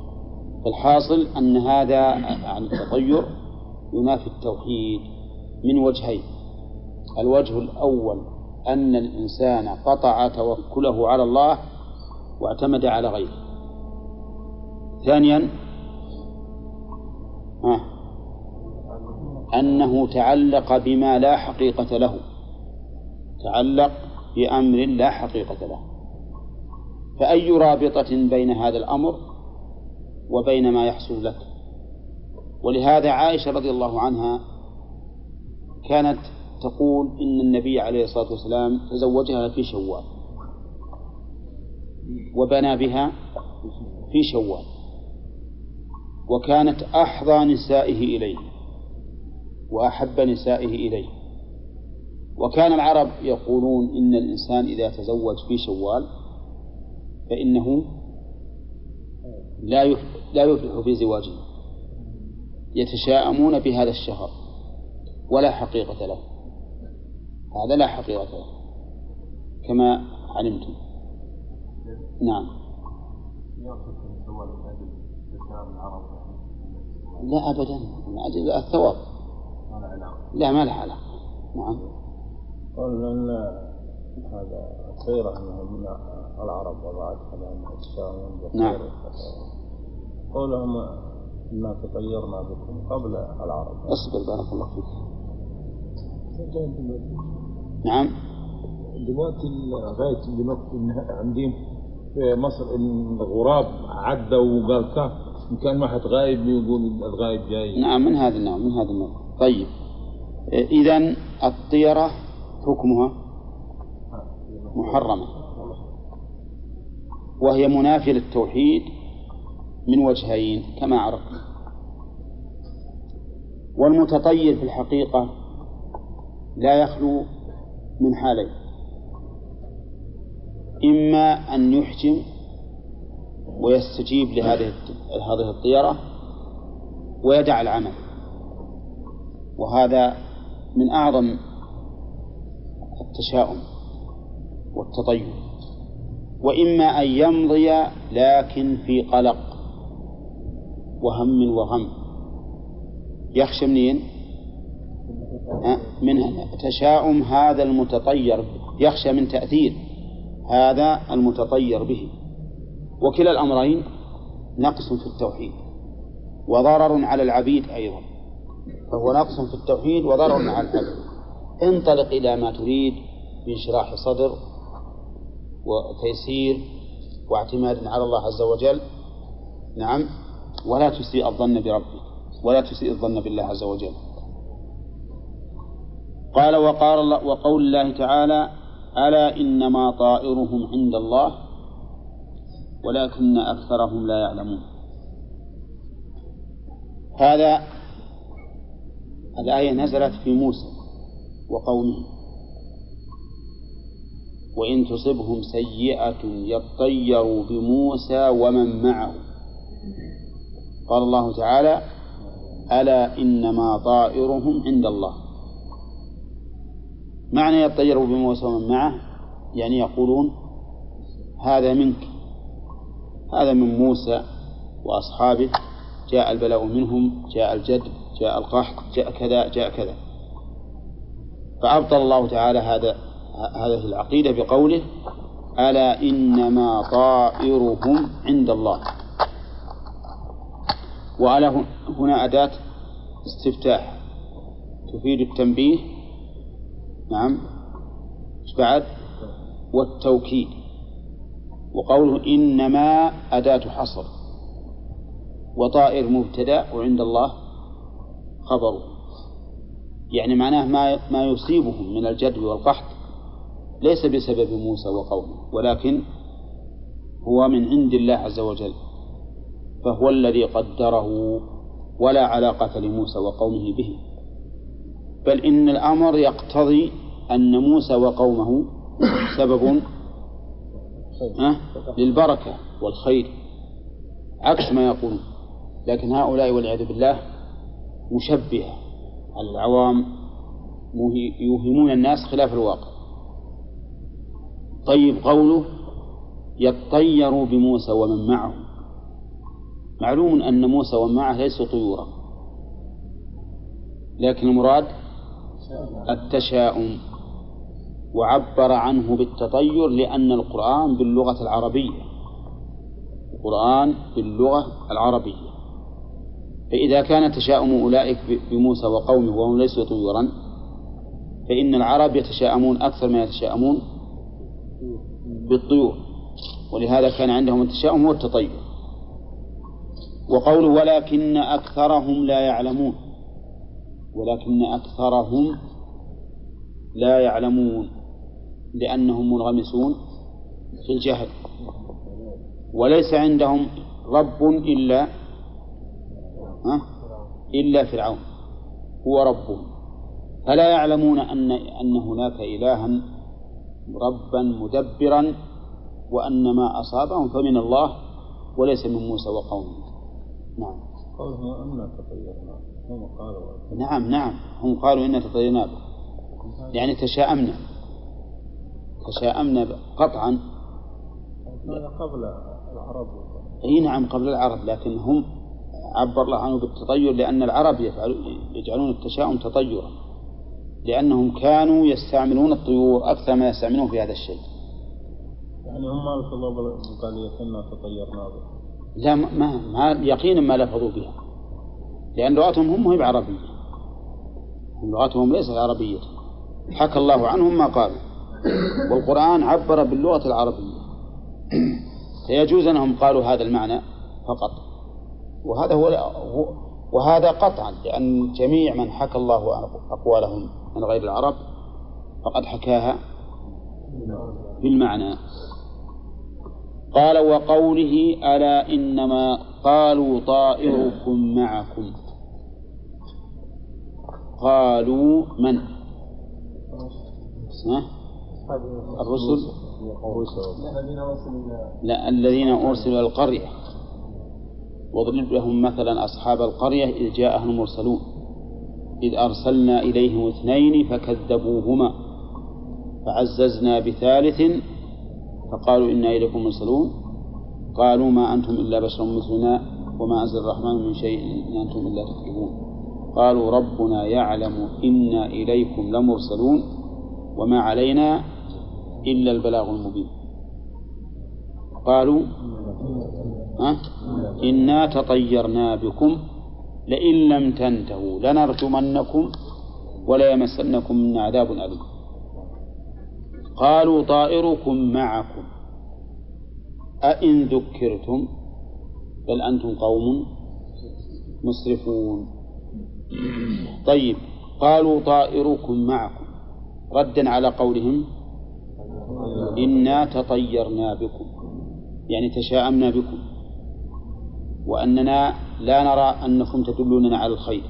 Speaker 1: فالحاصل أن هذا عن التطير ينافي التوحيد من وجهين. الوجه الأول أن الإنسان قطع توكله على الله واعتمد على غيره. ثانيا آه أنه تعلق بما لا حقيقة له. تعلق بأمر لا حقيقة له. فأي رابطة بين هذا الأمر وبين ما يحصل لك؟ ولهذا عائشة رضي الله عنها كانت تقول إن النبي عليه الصلاة والسلام تزوجها في شوال. وبنى بها في شوال وكانت أحظى نسائه إليه وأحب نسائه إليه. وكان العرب يقولون إن الإنسان إذا تزوج في شوال فإنه لا لا يفلح في زواجه يتشاءمون بهذا الشهر ولا حقيقة له. هذا لا حقيقة له كما علمتم. نعم. لا أبدا. من أجل الثواب. لا ما له علاقة. نعم.
Speaker 5: قال أن هذا الخيرة أنها من العرب وضعتها لأنها الشام
Speaker 1: نعم.
Speaker 5: قولهم إنا تطيرنا بكم قبل العرب.
Speaker 1: أصبر بارك الله فيك. نعم.
Speaker 5: دلوقتي لغاية دلوقتي عندهم. في مصر إن الغراب عدى وقال كاف إن كان واحد غايب يقول الغايب جاي.
Speaker 1: نعم من هذا النوع من هذا النوع. طيب. إذا الطيرة حكمها محرمة. وهي منافية للتوحيد من وجهين كما عرفنا والمتطير في الحقيقة لا يخلو من حالين. إما أن يحجم ويستجيب لهذه هذه الطيرة ويدع العمل. وهذا من أعظم التشاؤم والتطير وإما أن يمضي لكن في قلق وهم وغم. يخشى منين؟ من تشاؤم هذا المتطير. يخشى من تأثير. هذا المتطير به. وكلا الأمرين نقص في التوحيد وضرر على العبيد أيضا. فهو نقص في التوحيد وضرر على العبد انطلق إلى ما تريد بانشراح صدر وتيسير واعتماد على الله عز وجل. نعم. ولا تسيء الظن بربك. ولا تسيء الظن بالله عز وجل. قال وقال وقول الله تعالى ألا إنما طائرهم عند الله ولكن أكثرهم لا يعلمون. هذا الآية نزلت في موسى وقومه. وإن تصبهم سيئة يطيروا بموسى ومن معه. قال الله تعالى ألا إنما طائرهم عند الله. معنى يطيروا بموسى ومن معه؟ يعني يقولون هذا منك هذا من موسى وأصحابه جاء البلاء منهم جاء الجد جاء القحط جاء كذا جاء كذا. فأبطل الله تعالى هذا هذه العقيدة بقوله ألا إنما طائرهم عند الله. وألا هنا أداة استفتاح تفيد التنبيه نعم. إيش بعد؟ والتوكيد. وقوله إنما أداة حصر. وطائر مبتدأ وعند الله خبر. يعني معناه ما ما يصيبهم من الجدب والقحط ليس بسبب موسى وقومه ولكن هو من عند الله عز وجل. فهو الذي قدره ولا علاقة لموسى وقومه به. بل إن الأمر يقتضي أن موسى وقومه سبب؟ للبركة والخير عكس ما يقولون. لكن هؤلاء والعياذ بالله مشبهة. العوام يوهمون الناس خلاف الواقع. طيب قوله يطيروا بموسى ومن معه. معلوم أن موسى ومن معه ليسوا طيورا. لكن المراد التشاؤم. وعبر عنه بالتطير لأن القرآن باللغة العربية. القرآن باللغة العربية. فإذا كان تشاؤم أولئك بموسى وقومه وهم ليسوا طيورا فإن العرب يتشاءمون أكثر ما يتشاءمون بالطيور. ولهذا كان عندهم التشاؤم والتطير وقوله ولكن أكثرهم لا يعلمون. ولكن أكثرهم لا يعلمون. لأنهم منغمسون في الجهل. وليس عندهم رب إلا إلا فرعون. هو ربهم. فلا يعلمون أن أن هناك إلها ربا مدبرا وأن ما أصابهم فمن الله وليس من موسى وقومه. نعم.
Speaker 5: قوله أنا تطيرنا. هم قالوا.
Speaker 1: نعم نعم. هم قالوا إنا تطيرنا. به يعني تشاءمنا. تشاءمنا قطعا.
Speaker 5: هذا قبل العرب.
Speaker 1: أي نعم قبل العرب لكن هم عبر الله عنه بالتطير لأن العرب يجعلون التشاؤم تطيرا لأنهم كانوا يستعملون الطيور أكثر ما يستعملون في هذا الشيء.
Speaker 5: يعني هم ما لفظوا قال إنا تطيرنا به.
Speaker 1: لا ما, ما يقينا ما لفظوا بها. لأن لغتهم هم هي بعربية لغتهم ليست عربية. حكى الله عنهم ما قالوا. والقرآن عبر باللغة العربية. فيجوز أنهم قالوا هذا المعنى فقط. وهذا هو وهذا قطعا لأن جميع من حكى الله أقوالهم من غير العرب فقد حكاها بالمعنى. قال وقوله ألا إنما قالوا طائركم معكم. قالوا من؟ الرسل؟ لا الذين أرسلوا القرية. واضرب لهم مثلا أصحاب القرية إذ جاءهم المرسلون. إذ أرسلنا إليهم اثنين فكذبوهما. فعززنا بثالث فقالوا إنا إليكم مرسلون. قالوا ما أنتم إلا بشر مثلنا وما أنزل الرحمن من شيء إن أنتم إلا تكذبون. قالوا ربنا يعلم إنا إليكم لمرسلون. وما علينا إلا البلاغ المبين. قالوا أه؟ إنا تطيرنا بكم لئن لم تنتهوا لنرجمنكم ولا يمسنكم منا عذاب أليم. قالوا طائركم معكم. أئن ذكرتم؟ بل أنتم قوم مسرفون. طيب قالوا طائركم معكم. ردا على قولهم إنا تطيرنا بكم. يعني تشاءمنا بكم. وأننا لا نرى أنكم تدلوننا على الخير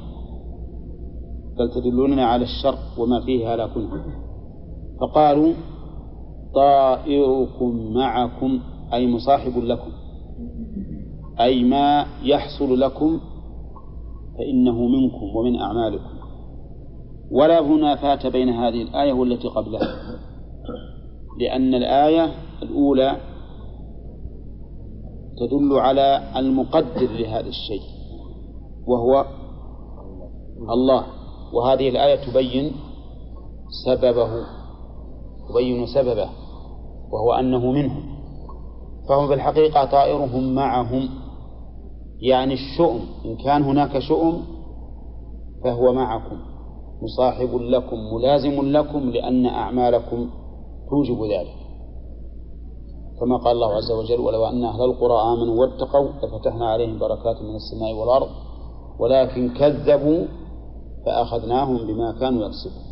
Speaker 1: بل تدلوننا على الشر وما فيه هلاكنا فقالوا طائركم معكم أي مصاحب لكم أي ما يحصل لكم فإنه منكم ومن أعمالكم. ولا منافاة بين هذه الآية والتي قبلها. لأن الآية الأولى تدل على المقدر لهذا الشيء وهو الله. وهذه الآية تبين سببه تبين سببه وهو أنه منهم فهم في الحقيقة طائرهم معهم. يعني الشؤم إن كان هناك شؤم فهو معكم. مصاحب لكم ملازم لكم لأن أعمالكم توجب ذلك. كما قال الله عز وجل ولو أن أهل القرى آمنوا واتقوا لفتحنا عليهم بركات من السماء والأرض ولكن كذبوا فأخذناهم بما كانوا يكسبون.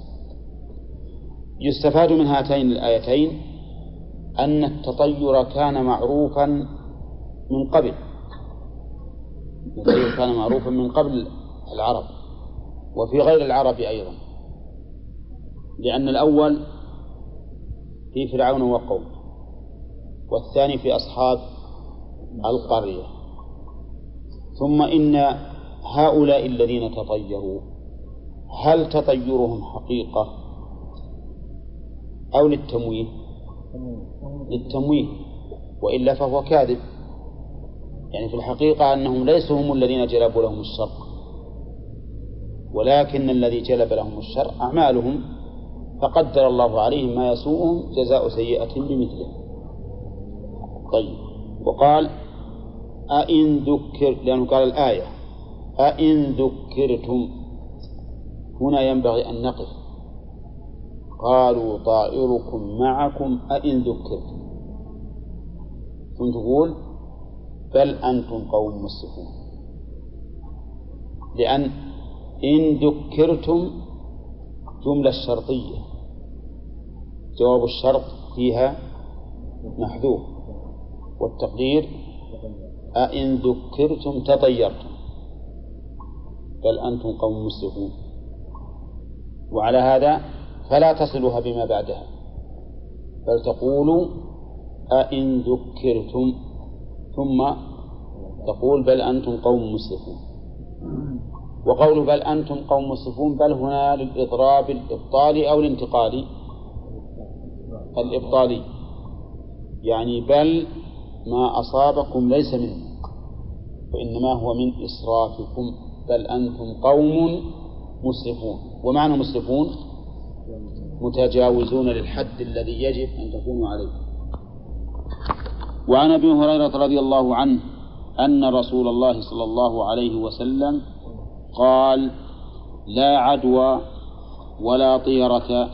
Speaker 1: يستفاد من هاتين الآيتين أن التطير كان معروفا من قبل. التطير كان معروفا من قبل العرب وفي غير العرب أيضا لأن الأول في فرعون وقوم والثاني في أصحاب القرية. ثم إن هؤلاء الذين تطيروا هل تطيرهم حقيقة أو للتمويه؟ للتمويه وإلا فهو كاذب. يعني في الحقيقة أنهم ليسوا هم الذين جلبوا لهم الشر ولكن الذي جلب لهم الشر أعمالهم. فقدر الله عليهم ما يسوءهم جزاء سيئة بمثله. طيب. وقال أئن ذكر لأنه قال الآية أئن ذكرتم. هنا ينبغي أن نقف. قالوا طائركم معكم أئن ذكرتم. ثم تقول بل أنتم قوم مسرفون. لأن إن ذكرتم جملة شرطية. جواب الشرط فيها محذوف. والتقدير أئن ذكرتم تطيرتم بل أنتم قوم مسرفون. وعلى هذا فلا تصلها بما بعدها بل تقول أئن ذكرتم ثم تقول بل أنتم قوم مسرفون. وقول بل أنتم قوم مسرفون بل هنا للإضراب الإبطالي أو الانتقالي الإبطالي. يعني بل ما أصابكم ليس منه وإنما هو من إسرافكم بل أنتم قوم مسرفون. ومعنى مسرفون؟ متجاوزون للحد الذي يجب أن تكونوا عليه. وعن أبي هريرة رضي الله عنه أن رسول الله صلى الله عليه وسلم قال لا عدوى ولا طيرة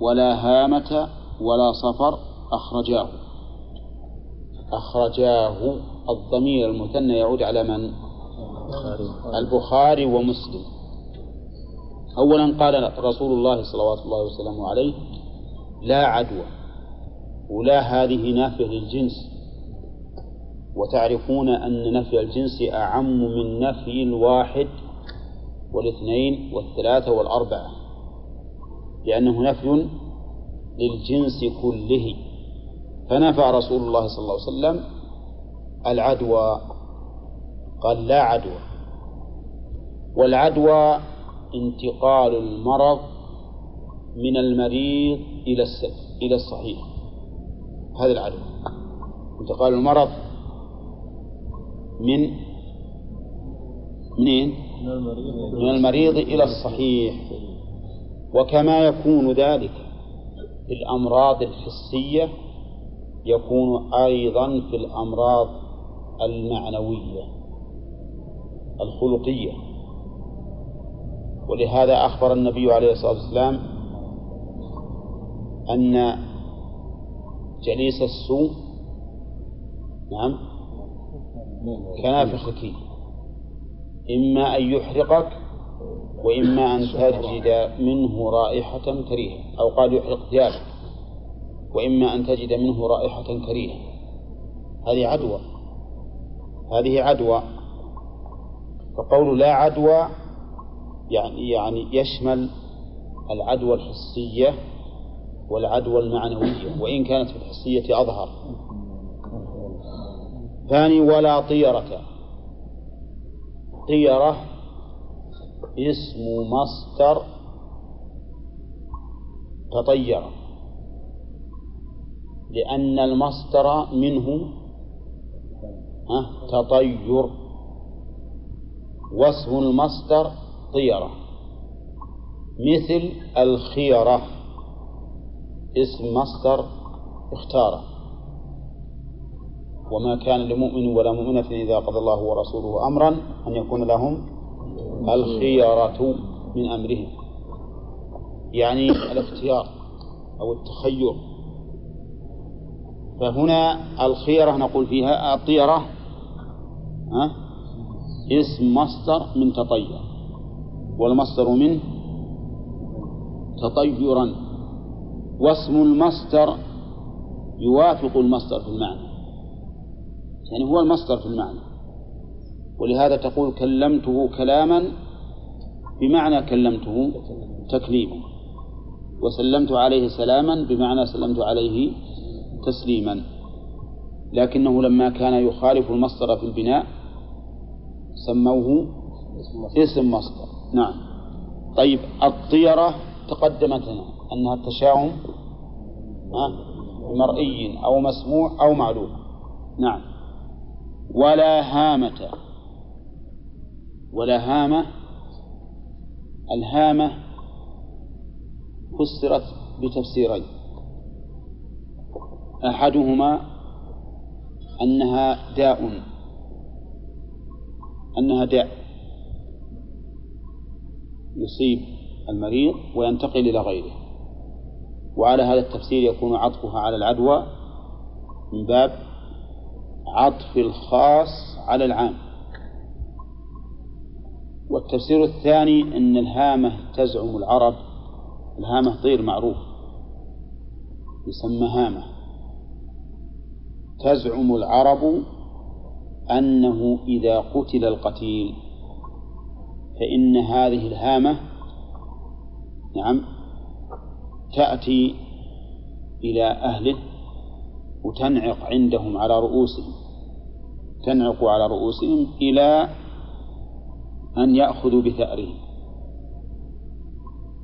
Speaker 1: ولا هامة ولا صفر أخرجاه. أخرجاه. الضمير المثنى يعود على من؟ البخاري. ومسلم. اولا قال رسول الله صلوات الله وسلامه عليه لا عدوى ولا هذه نافية للجنس. وتعرفون أن نفي الجنس أعم من نفي الواحد والاثنين والثلاثة والأربعة لأنه نفي للجنس كله. فنفى رسول الله صلى الله عليه وسلم العدوى. قال لا عدوى. والعدوى انتقال المرض من المريض إلى إلى الصحيح. هذا العدوى. انتقال المرض من منين؟ من المريض إلى الصحيح. وكما يكون ذلك. في الأمراض الحسية يكون أيضا في الأمراض المعنوية الخلقية. ولهذا أخبر النبي عليه الصلاة والسلام أن جليس السوء نعم كنافخك إما أن يحرقك وإما أن تجد منه رائحة كريهة أو قال يحرق ثيابك وإما أن تجد منه رائحة كريهة. هذه عدوى. هذه عدوى. فقول لا عدوى يعني يعني يشمل العدوى الحسية والعدوى المعنوية وإن كانت في الحسية أظهر. ثاني ولا طيرة. طيرة اسم مصدر تطير. لأن المصدر منه تطير. واسم المصدر طيرة. مثل الخيرة. اسم مصدر اختارة. وما كان لمؤمن ولا مؤمنة إذا قضى الله ورسوله أمرا أن يكون لهم الخيرة من أمرهم. يعني الاختيار أو التخير. فهنا الخيرة نقول فيها الطيرة ها اسم مصدر من تطير. والمصدر منه تطيرا. واسم المصدر يوافق المصدر في المعنى. يعني هو المصدر في المعنى. ولهذا تقول كلمته كلاما بمعنى كلمته تكليما. وسلمت عليه سلاما بمعنى سلمت عليه تسليما. لكنه لما كان يخالف المصدر في البناء سموه اسم مصدر. نعم. طيب الطيرة تقدمت لنا أنها التشاؤم مرئي أو مسموع أو معلوم. نعم. ولا هامة. ولا هامة الهامة فسرت بتفسيرين. أحدهما أنها داء. أنها داء. يصيب المريض وينتقل إلى غيره. وعلى هذا التفسير يكون عطفها على العدوى من باب عطف الخاص على العام. والتفسير الثاني أن الهامة تزعم العرب. الهامة طير معروف. يسمى هامة. تزعم العرب أنه إذا قتل القتيل. فإن هذه الهامة نعم تأتي إلى أهله وتنعق عندهم على رؤوسهم. تنعق على رؤوسهم إلى أن يأخذوا بثأرهم.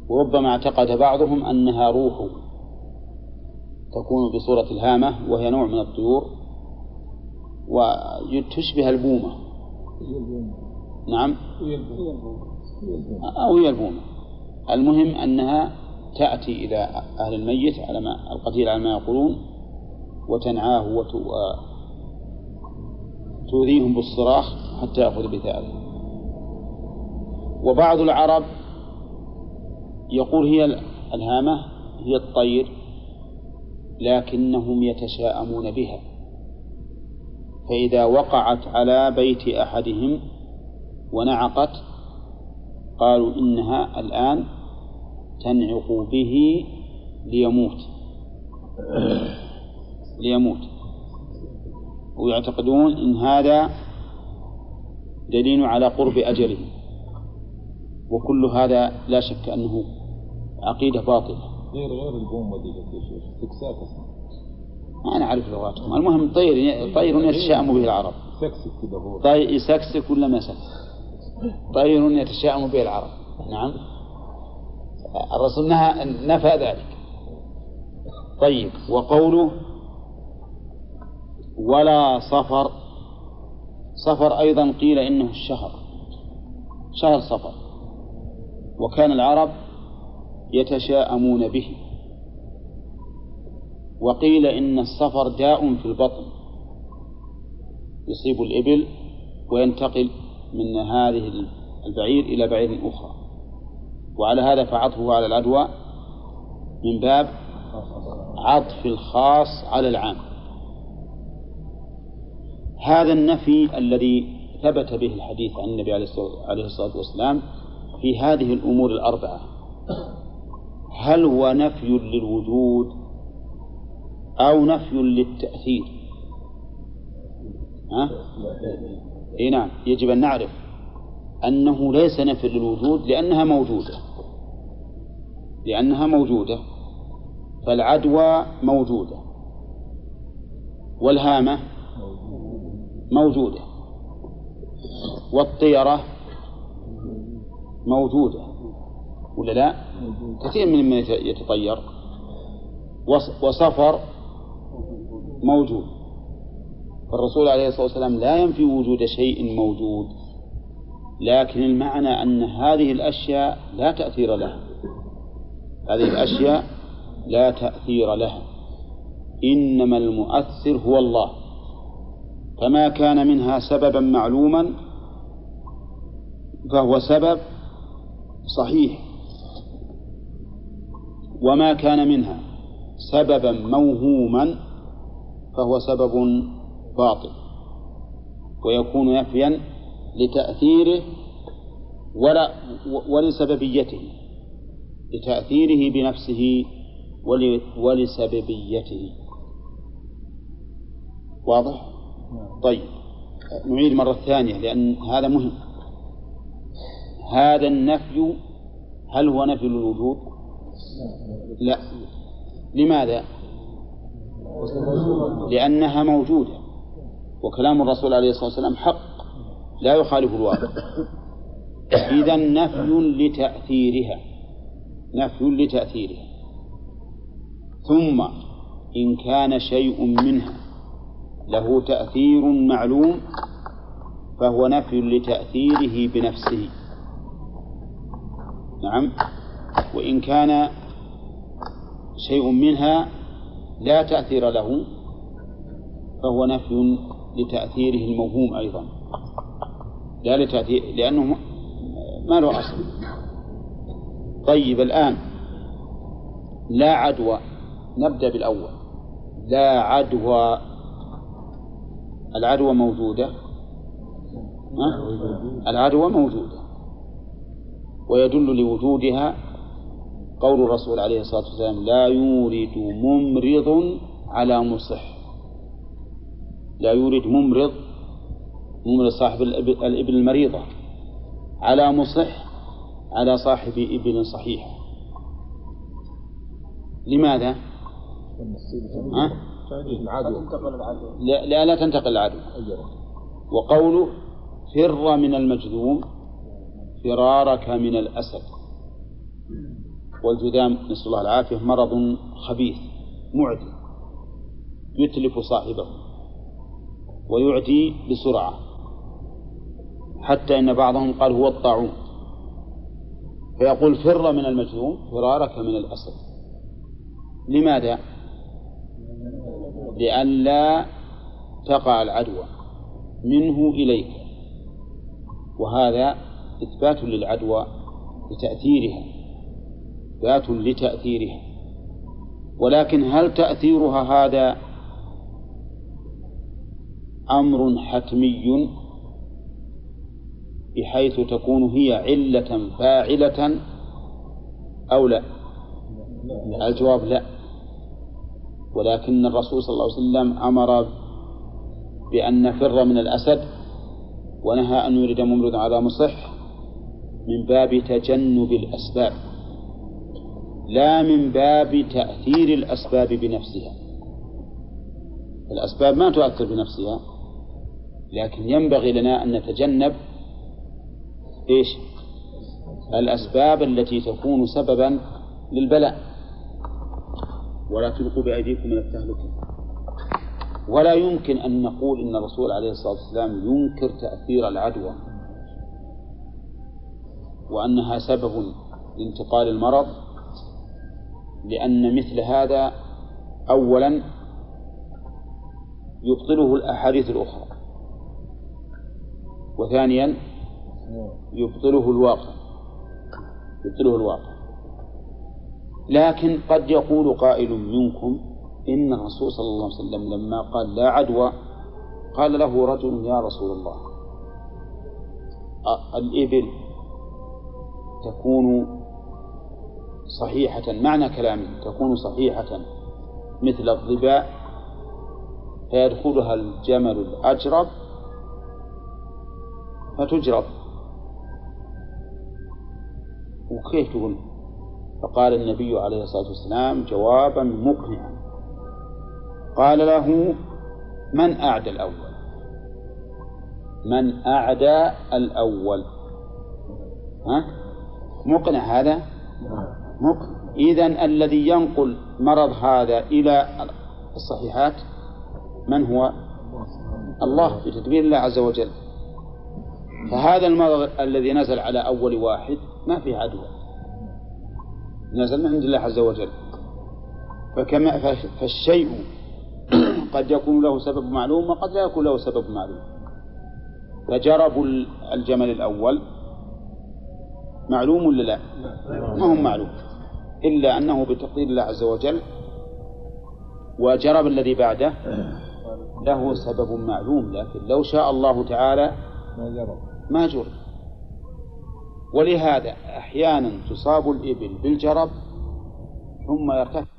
Speaker 1: وربما اعتقد بعضهم أنها روح تكون بصورة الهامة وهي نوع من الطيور وتشبه البومة. نعم. أو هي البومة. المهم أنها تأتي إلى أهل الميت على ما القتيل على ما يقولون وتنعاه وتؤذيهم بالصراخ حتى يأخذ بثأره. وبعض العرب يقول هي الهامة هي الطير لكنهم يتشاءمون بها. فإذا وقعت على بيت أحدهم ونعقت قالوا إنها الآن تنعق به ليموت. ليموت. ويعتقدون إن هذا دليل على قرب أجله. وكل هذا لا شك أنه عقيدة باطلة.
Speaker 10: غير غير البومة دي سكساك
Speaker 1: ما نعرف لغاتهم المهم طير طير يتشائم به العرب.
Speaker 10: سكسك كده هو.
Speaker 1: طير يسكسك ولا ما يسكسك طير يتشائم به العرب. نعم. الرسول نهى نفى ذلك. طيب وقوله ولا صفر. صفر أيضا قيل إنه الشهر. شهر صفر. وكان العرب يتشاءمون به. وقيل إن الصفر داء في البطن. يصيب الإبل وينتقل من هذه البعير إلى بعير أخرى. وعلى هذا فعطفه على العدوى من باب عطف الخاص على العام. هذا النفي الذي ثبت به الحديث عن النبي عليه الصلاة والسلام في هذه الأمور الأربعة. هل هو نفي للوجود أو نفي للتأثير؟ ها؟ إيه نعم يجب أن نعرف أنه ليس نفي للوجود لأنها موجودة. لأنها موجودة فالعدوى موجودة. والهامة موجودة. والطيرة موجودة ولا لا؟ كثير من من يتطير. وصفر موجود. فالرسول عليه الصلاة والسلام لا ينفي وجود شيء موجود لكن المعنى أن هذه الأشياء لا تأثير لها. هذه الأشياء لا تأثير لها. إنما المؤثر هو الله. فما كان منها سببا معلوما فهو سبب صحيح. وما كان منها سببا موهوما فهو سبب باطل ويكون نفيا لتأثيره ولا ولسببيته لتأثيره بنفسه ولسببيته. واضح؟ طيب نعيد مرة ثانية لأن هذا مهم. هذا النفي هل هو نفي للوجود؟ لا لماذا؟ لأنها موجودة وكلام الرسول عليه الصلاة والسلام حق لا يخالف الواقع إذا نفي لتأثيرها نفي لتأثيرها ثم إن كان شيء منها له تأثير معلوم فهو نفي لتأثيره بنفسه نعم. وإن كان شيء منها لا تأثير له فهو نفي لتأثيره الموهوم أيضا. لا لتأثير لأنه ما له أصل. طيب الآن لا عدوى. نبدأ بالأول. لا عدوى. العدوى موجودة؟ العدوى موجودة. ويدل لوجودها قول الرسول عليه الصلاة والسلام لا يورد ممرض على مصح. لا يورد ممرض ممرض صاحب الإبل المريضة على مصح على صاحب إبل صحيح لماذا؟ لا, لا لا تنتقل العدو. وقوله فر من المجذوم فرارك من الأسد. والجذام نسأل الله العافية مرض خبيث معدي يتلف صاحبه ويعدي بسرعة. حتى إن بعضهم قال هو الطاعون. فيقول فر من المجذوم فرارك من الأسد. لماذا؟ لئلا تقع العدوى منه إليك. وهذا إثبات للعدوى لتأثيرها إثبات لتأثيرها. ولكن هل تأثيرها هذا أمر حتمي بحيث تكون هي علة فاعلة أو لا؟ الجواب لا. ولكن الرسول صلى الله عليه وسلم أمر بأن نفر من الأسد ونهى أن يريد ممرض على مصح من باب تجنب الأسباب لا من باب تأثير الأسباب بنفسها. الأسباب ما تؤثر بنفسها لكن ينبغي لنا أن نتجنب إيش؟ الأسباب التي تكون سببا للبلاء. ولا تلقوا بأيديكم من التهلكة. ولا يمكن أن نقول إن الرسول عليه الصلاة والسلام ينكر تأثير العدوى. وأنها سبب لانتقال المرض لأن مثل هذا أولا يبطله الأحاديث الأخرى وثانيا يبطله الواقع يبطله الواقع. لكن قد يقول قائل منكم إن الرسول صلى الله عليه وسلم لما قال لا عدوى قال له رجل يا رسول الله الإبل تكون صحيحة معنى كلامه تكون صحيحة مثل الظباء فيدخلها الجمل الأجرب فتجرب. وكيف تقول؟ فقال النبي عليه الصلاة والسلام جوابا مقنعا. قال له من أعدى الأول؟ من أعدى الأول؟ ها؟ مقنع هذا؟ مقنع. إذا الذي ينقل مرض هذا إلى الصحيحات من هو؟ الله بتدبير الله عز وجل. فهذا المرض الذي نزل على أول واحد ما فيه عدوى. نزل من عند الله عز وجل. فكما فالشيء قد يكون له سبب معلوم وقد لا يكون له سبب معلوم. فجرب الجمل الأول. معلوم ولا لا؟ ما هو معلوم. إلا أنه بتقدير الله عز وجل وجرب الذي بعده. له سبب معلوم لكن لو شاء الله تعالى ما جرب. ولهذا أحيانا تصاب الإبل بالجرب ثم يرتفع.